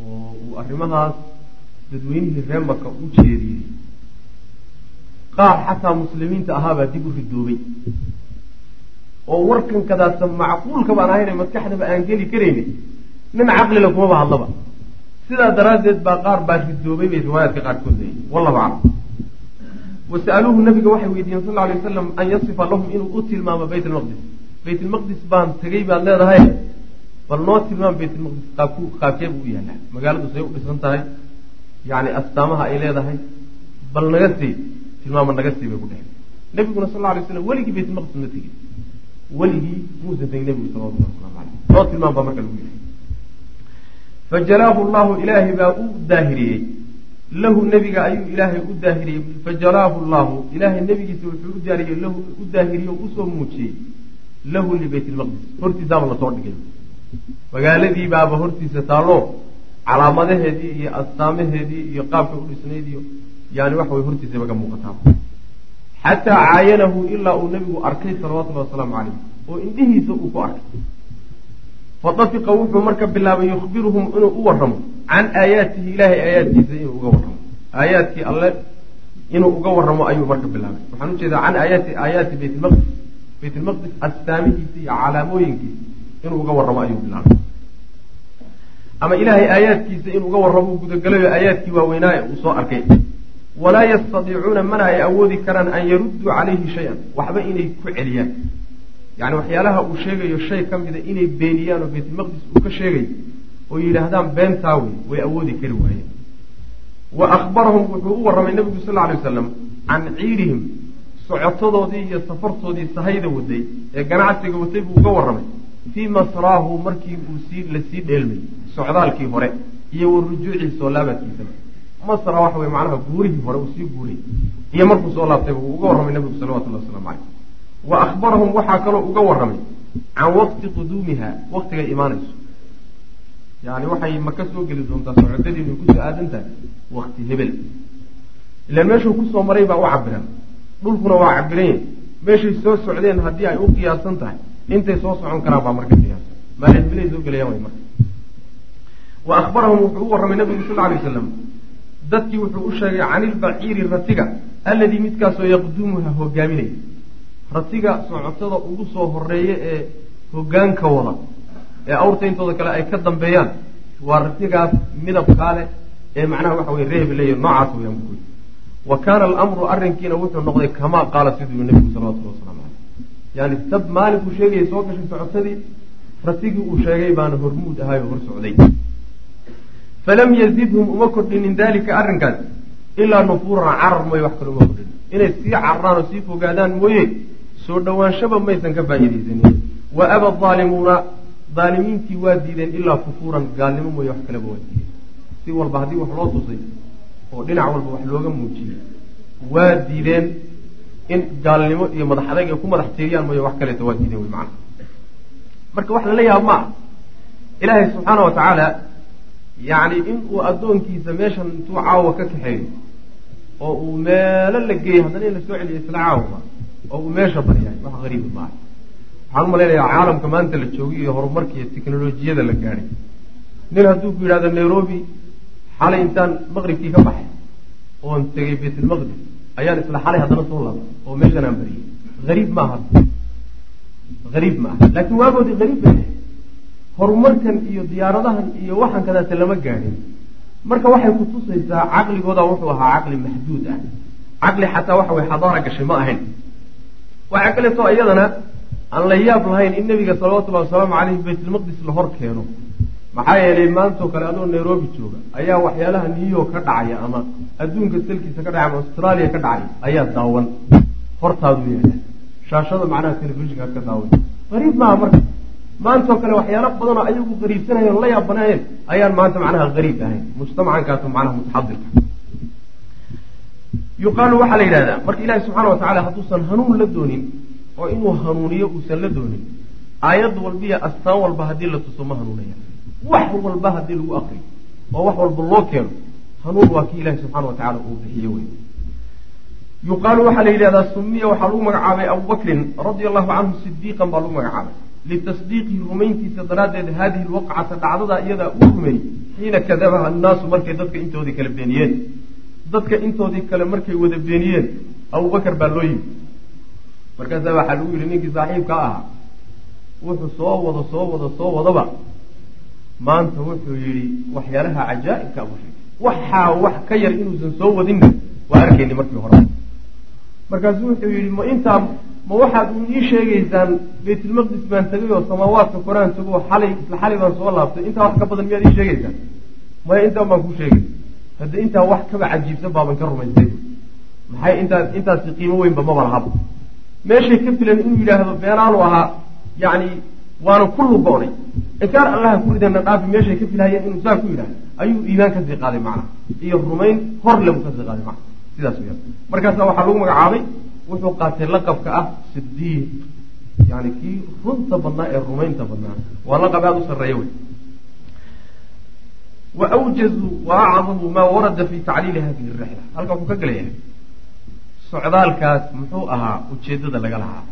oo uu arrimahaas dadweynihii ree maka u jeediyey. Qaar xataa muslimiinta ahaabaa dib u ridoobay. Oo warkan kadaasa macquulka baan maskaxdaba aan geli karaynin nin caqlila kumaba hadlaba. Sidaa daraaddeed baa qaar baa ridoobay bay riwaayaadka qaarkood leeyihiin wallahu aclam. Wasa'aluuhu nabiga waxay weydiiyeen sal alay wasalam an yasifa lahum inuu u tilmaamo bayt almaqdis bayt almaqdis baan tegey baad leedahay. Bal noo tilmaam bayt almaqdis qaabku qaabkee buu u yaallaa magaaladu say u dhisan tahay. Yacni astaamaha ay leedahay. Bal naga sii tilmaama naga sii bay ku dheheen nabiguna sal alay slam weligii bayt almaqdis ma tegin. Weligii muusan tegin nebigu salawatullah waslamu caleyh noo tilmaam baa marka lagu yihi fajalaahu llahu ilaahay baa u daahiriyey. Lahu nebiga ayuu ilaahay u daahiriyey. Fajalaahu llahu ilaahay nebigiisa wuxuu u daahiriyey lahu u daahiriyey oo u soo muujiyey lahu libayt lmaqdis hortiisaaba la soo dhigay. Magaaladii baaba hortiisa taallo calaamadaheedii iyo astaamaheedii iyo qaabka u dhisnayd iyo yani waxa way hortiisaba ka muuqataa. Xataa caayanahu ilaa uu nebigu arkay salawatullahi wasalaamu calayh oo indhihiisa uu ku arkay. Fadafiqa wuxuu marka bilaabay yukhbiruhum inuu u warramo. Can aayaatihi ilaahay aayaadkiisa inuu uga warramo. Aayaadkii alle inuu uga warramo ayuu marka bilaabay. Waxaan u jeedaa can aayaati aayaati baytlmaqdis baytlmaqdis astaamihiisa iyo calaamooyinkiisa inuu uga warramo ayuu bilaabay ama ilaahay aayaadkiisa inuu uga warramo uu gudagalayo aayaadkii waaweynaaye uu soo arkay walaa yastadiicuuna mana ay awoodi karaan an yarudduu calayhi shay-an waxba inay ku celiyaan yani waxyaalaha uu sheegayo shay ka mida inay beeniyaan oo baytulmaqdis uu ka sheegayo oo yidhaahdaan beentaa wey way awoodi kari waayeen wa akhbarahum wuxuu u warramay nebigu sal alay wasalam can ciirihim socotadoodii iyo safartoodii sahayda waday ee ganacsiga watay buu uga warramay. Fii masraahu markii uu sii la sii dheelmay socdaalkii hore iyo wa rujuucii soo laabaadkiisaba masra waxa wey macnaha guurihii hore uu sii guuray iyo markuu soo laabtayba uu uga warramay nebigu salawatullahi waslamu caleyh wa akhbarahum waxaa kaloo uga warramay can waqti quduumiha waktigay imaanayso. Yani waxay maka soo geli doontaa socodadiinu ku soo aadan tahay wakti hebel. Ilaan meeshuu ku soo maray baa u cabiran dhulkuna waa cabiranya meeshay soo socdeen haddii ay u qiyaasan tahay intay soo socon karaan baa marka qiyaasan. Maalin hebelay soo gelayaan way marka. Wa akhbarahum wuxuu u warramay nabigu sal alay wasalam dadkii wuxuu u sheegay can ilbaciiri ratiga alladii midkaasoo yaqdumuha hogaaminaya ratiga socotada ugu soo horreeya ee hogaanka wada ee awrta intooda kale ay ka dambeeyaan waa ratigaas midabkaa leh ee macnaha waxa weye reebiley noocaas weyaan wa kaana alamru arrinkiina wuxuu noqday kamaa qaala siduu nebigu salawatulli wasalaamu caleyh yani sab maalinkuu sheegayay soo gashay socotadii ratigii uu sheegay baana hormuud ahaay oo hor socday. Falam yazidhum uma kordhinin dalika arrinkaas ilaa nufuuran carar mooye wax kale uma kordhinin. Inay sii cararaan oo sii fogaadaan mooye soo dhawaanshaba maysan ka faa'iidaysanin. Wa aba aalimuuna daalimiintii waa diideen ilaa kufuuran gaalnimo mooye wax kaleba waa diideen. Si walba haddii wax loo tusay oo dhinac walba wax looga muujiyey waa diideen in gaalnimo iyo madax adag ay ku madax jeeriyaan mooye wax kaleeta waa diideen wey macana marka wax lala yaaba ma ah ilaahay subxaana wa tacaala yacni in uu addoonkiisa meeshan intuu caawa ka kaxeeyo oo uu meelo la geeyo haddana in la soo celiyo isla caawaba oo uu meesha baryahay wax hariiba maaha. Waxaan u caalamka maanta la joogay iyo horumarka iyo teknolojiyada la gaadhay. Nin hadduu ku yidhahdo nairobi xalay intaan maqribkii ka baxay oon tegay baytulmaqdis ayaan isla xalay haddana soo laabay oo meeshan aan bariyey hariib maaha hariib maaha laakiin waagoodii hariib bay horumarkan iyo diyaaradahan iyo waxaan kadaate lama gaadhin marka waxay kutusaysaa caqligooda wuxuu ahaa caqli maxduud ah. Caqli xataa waxa way xadaara gashay ma ahayn. Waxaa kaleeto iyadana aan la yaab lahayn in nebiga salawatullahi wasalaamu caleyhi baytulmaqdis la hor keeno maxaa yeelay maantoo kale adoo nairobi jooga ayaa waxyaalaha new york ka dhacaya ama adduunka salkiisa ka dhacay ama australia ka dhacay ayaa daawan. Hortaadu yaalla shaashada macnaha telefishinka ka daawan. Qariib maaha marka. Maantoo kale waxyaalo badanoo ayagu qariibsanayen la yaabanaayeen ayaan maanta macnaha qariib ahayn mujtamacankaas macnaha mutaxadirka yuqaalu waxaa la yidhahdaa marka ilaahi subxaana watacala hadduusan hanuun la doonin oo inuu hanuuniyo uusan la doonin aayad walbiya astaan walba haddii la tuso ma hanuunaya wax walba haddii lagu akriyo oo wax walba loo keeno hanuun waa kii ilahi subxana wa tacala uu bixiye wey yuqaalu waxaa la yidhahdaa sumiya waxaa lagu magacaabay abubakrin radia allahu canhu sidiiqan baa lagu magacaabay. Litasdiiqihi rumayntiisa daraaddeed haadihi lwaqcata dhacdada iyadaa uu rumeeyey xiina kadabaha annaasu markay dadka intoodii kale beeniyeen. Dadka intoodii kale markay wada beeniyeen abubakar baa loo yimi. Markaasaa waxaa lagu yidhi ninkii saaxiibka ahaa wuxuu soo wado soo wado soo wadaba maanta wuxuu yidhi waxyaalaha cajaa'ibka abu sheegay waxaa wax ka yar inuusan soo wadinna waa arkayni markii hore. Markaasu wuxuu yidhi ma intaa ma waxaad ii sheegaysaan baytulmaqdis baan tegay oo samaawaadka koraan tago oo xalay isla xalay baan soo laabtay? Intaa wax ka badan miyaad ii sheegaysaan? Maya intaan baan kuu sheegay. Hadda intaa wax kaba cajiibsan baaban ka rumaystay maxay intaas intaasi qiimo weynba maba lahaba meeshay ka filan inuu yidhaahdo beenaanu ahaa yacni waana ku lugoonay inkaar allaha ku dhaafi meeshay ka filhayeen inuu saa ku yidhahdo ayuu iimaan ka sii qaaday macna. Iyo rumayn hor lebu ka sii qaaday macna. Sidaas weyaan markaasa waxaa lagu magacaabay wuxuu qaatay laqabka ah sidiiq yani kii runta badnaa ee rumaynta badnaa. Waa laqab aada u sarreeya wey wa awjazuu wa acdamuu maa warada fi tacliili hadihi rixla. Halkan wuxuu ka gelayahay socdaalkaas muxuu ahaa ujeeddada laga lahaa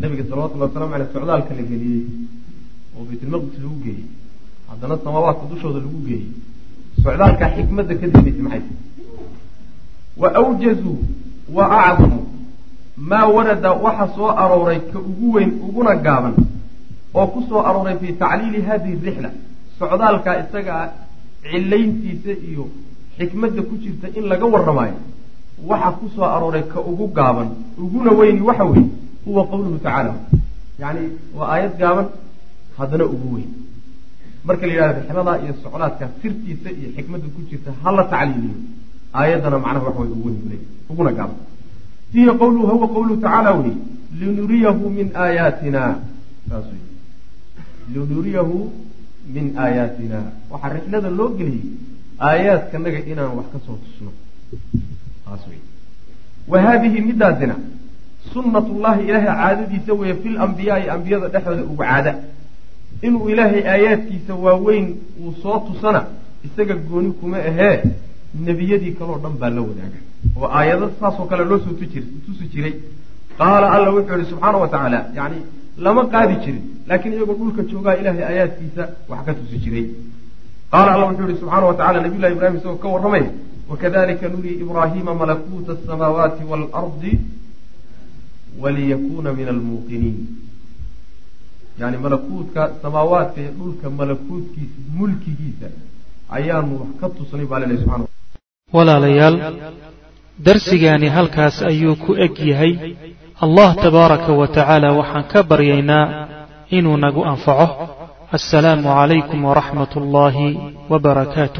nabiga salawatullhi wasalamu aleyh socdaalka la geliyey oo baytulmaqdis lagu geeyey. Haddana samaawaadka dushooda lagu geeyey. Socdaalka xikmadda ka dambaysa maxay? Wa awjazuu wa acdamuu maa warada waxa soo arooray ka ugu weyn uguna gaaban oo ku soo arooray fii tacliili hadihi rixla. Socdaalkaa isagaa cilayntiisa iyo xikmadda ku jirta in laga warramaayo waxa ku soo arooray ka ugu gaaban uguna weyni waxa weeye huwa qawluhu tacaala yacni waa aayad gaaban haddana ugu weyn marka la yidhahdo rixladaa iyo socdaadka sirtiisa iyo xikmadda ku jirta hala tacliiliyo aayaddana macnaha waxa way ugu bule uguna gaaban fiihi qawluhu huwa qawluhu tacaala wey linuriyahu min aayaatina saas wey linuriyahu min aayaatina waxaa rixlada loo geliyey aayaadkanaga inaan wax ka soo tusno taas wey wa haadihi midaasina sunnatullahi ilaahay caadadiisa weeye fi lambiyaai ambiyada dhexdooda ugu caada. Inuu ilaahay aayaadkiisa waaweyn uu soo tusana isaga gooni kuma ahee nebiyadii kaleo dhan baa la wadaaga. Oo aayado saasoo kale loo soo tusi jiray. Qaala alla wuxuu yihi subxaana wa tacaala yani lama qaadi jirin laakiin iyagoo dhulka joogaa ilaahay aayaadkiisa wax ka tusi jiray. Qaala alla wuxuu yihi subxaana wa tacala nabiy llahi ibrahim isagoo ka warramaya wakadalika nurii ibraahiima malakuuta asamaawaati waalardi waliyakuna min almuuqiniin yani malakuutka samaawaadka iyo dhulka malakuutkiisa mulkigiisa ayaanu wax ka tusnay baa lalehy subxana walaalayaal darsigaani halkaas ayuu ku eg yahay allah tabaaraka wa tacaala waxaan ka baryaynaa inuu nagu anfaco assalaamu calaykum waraxmat ullaahi wbarakaatu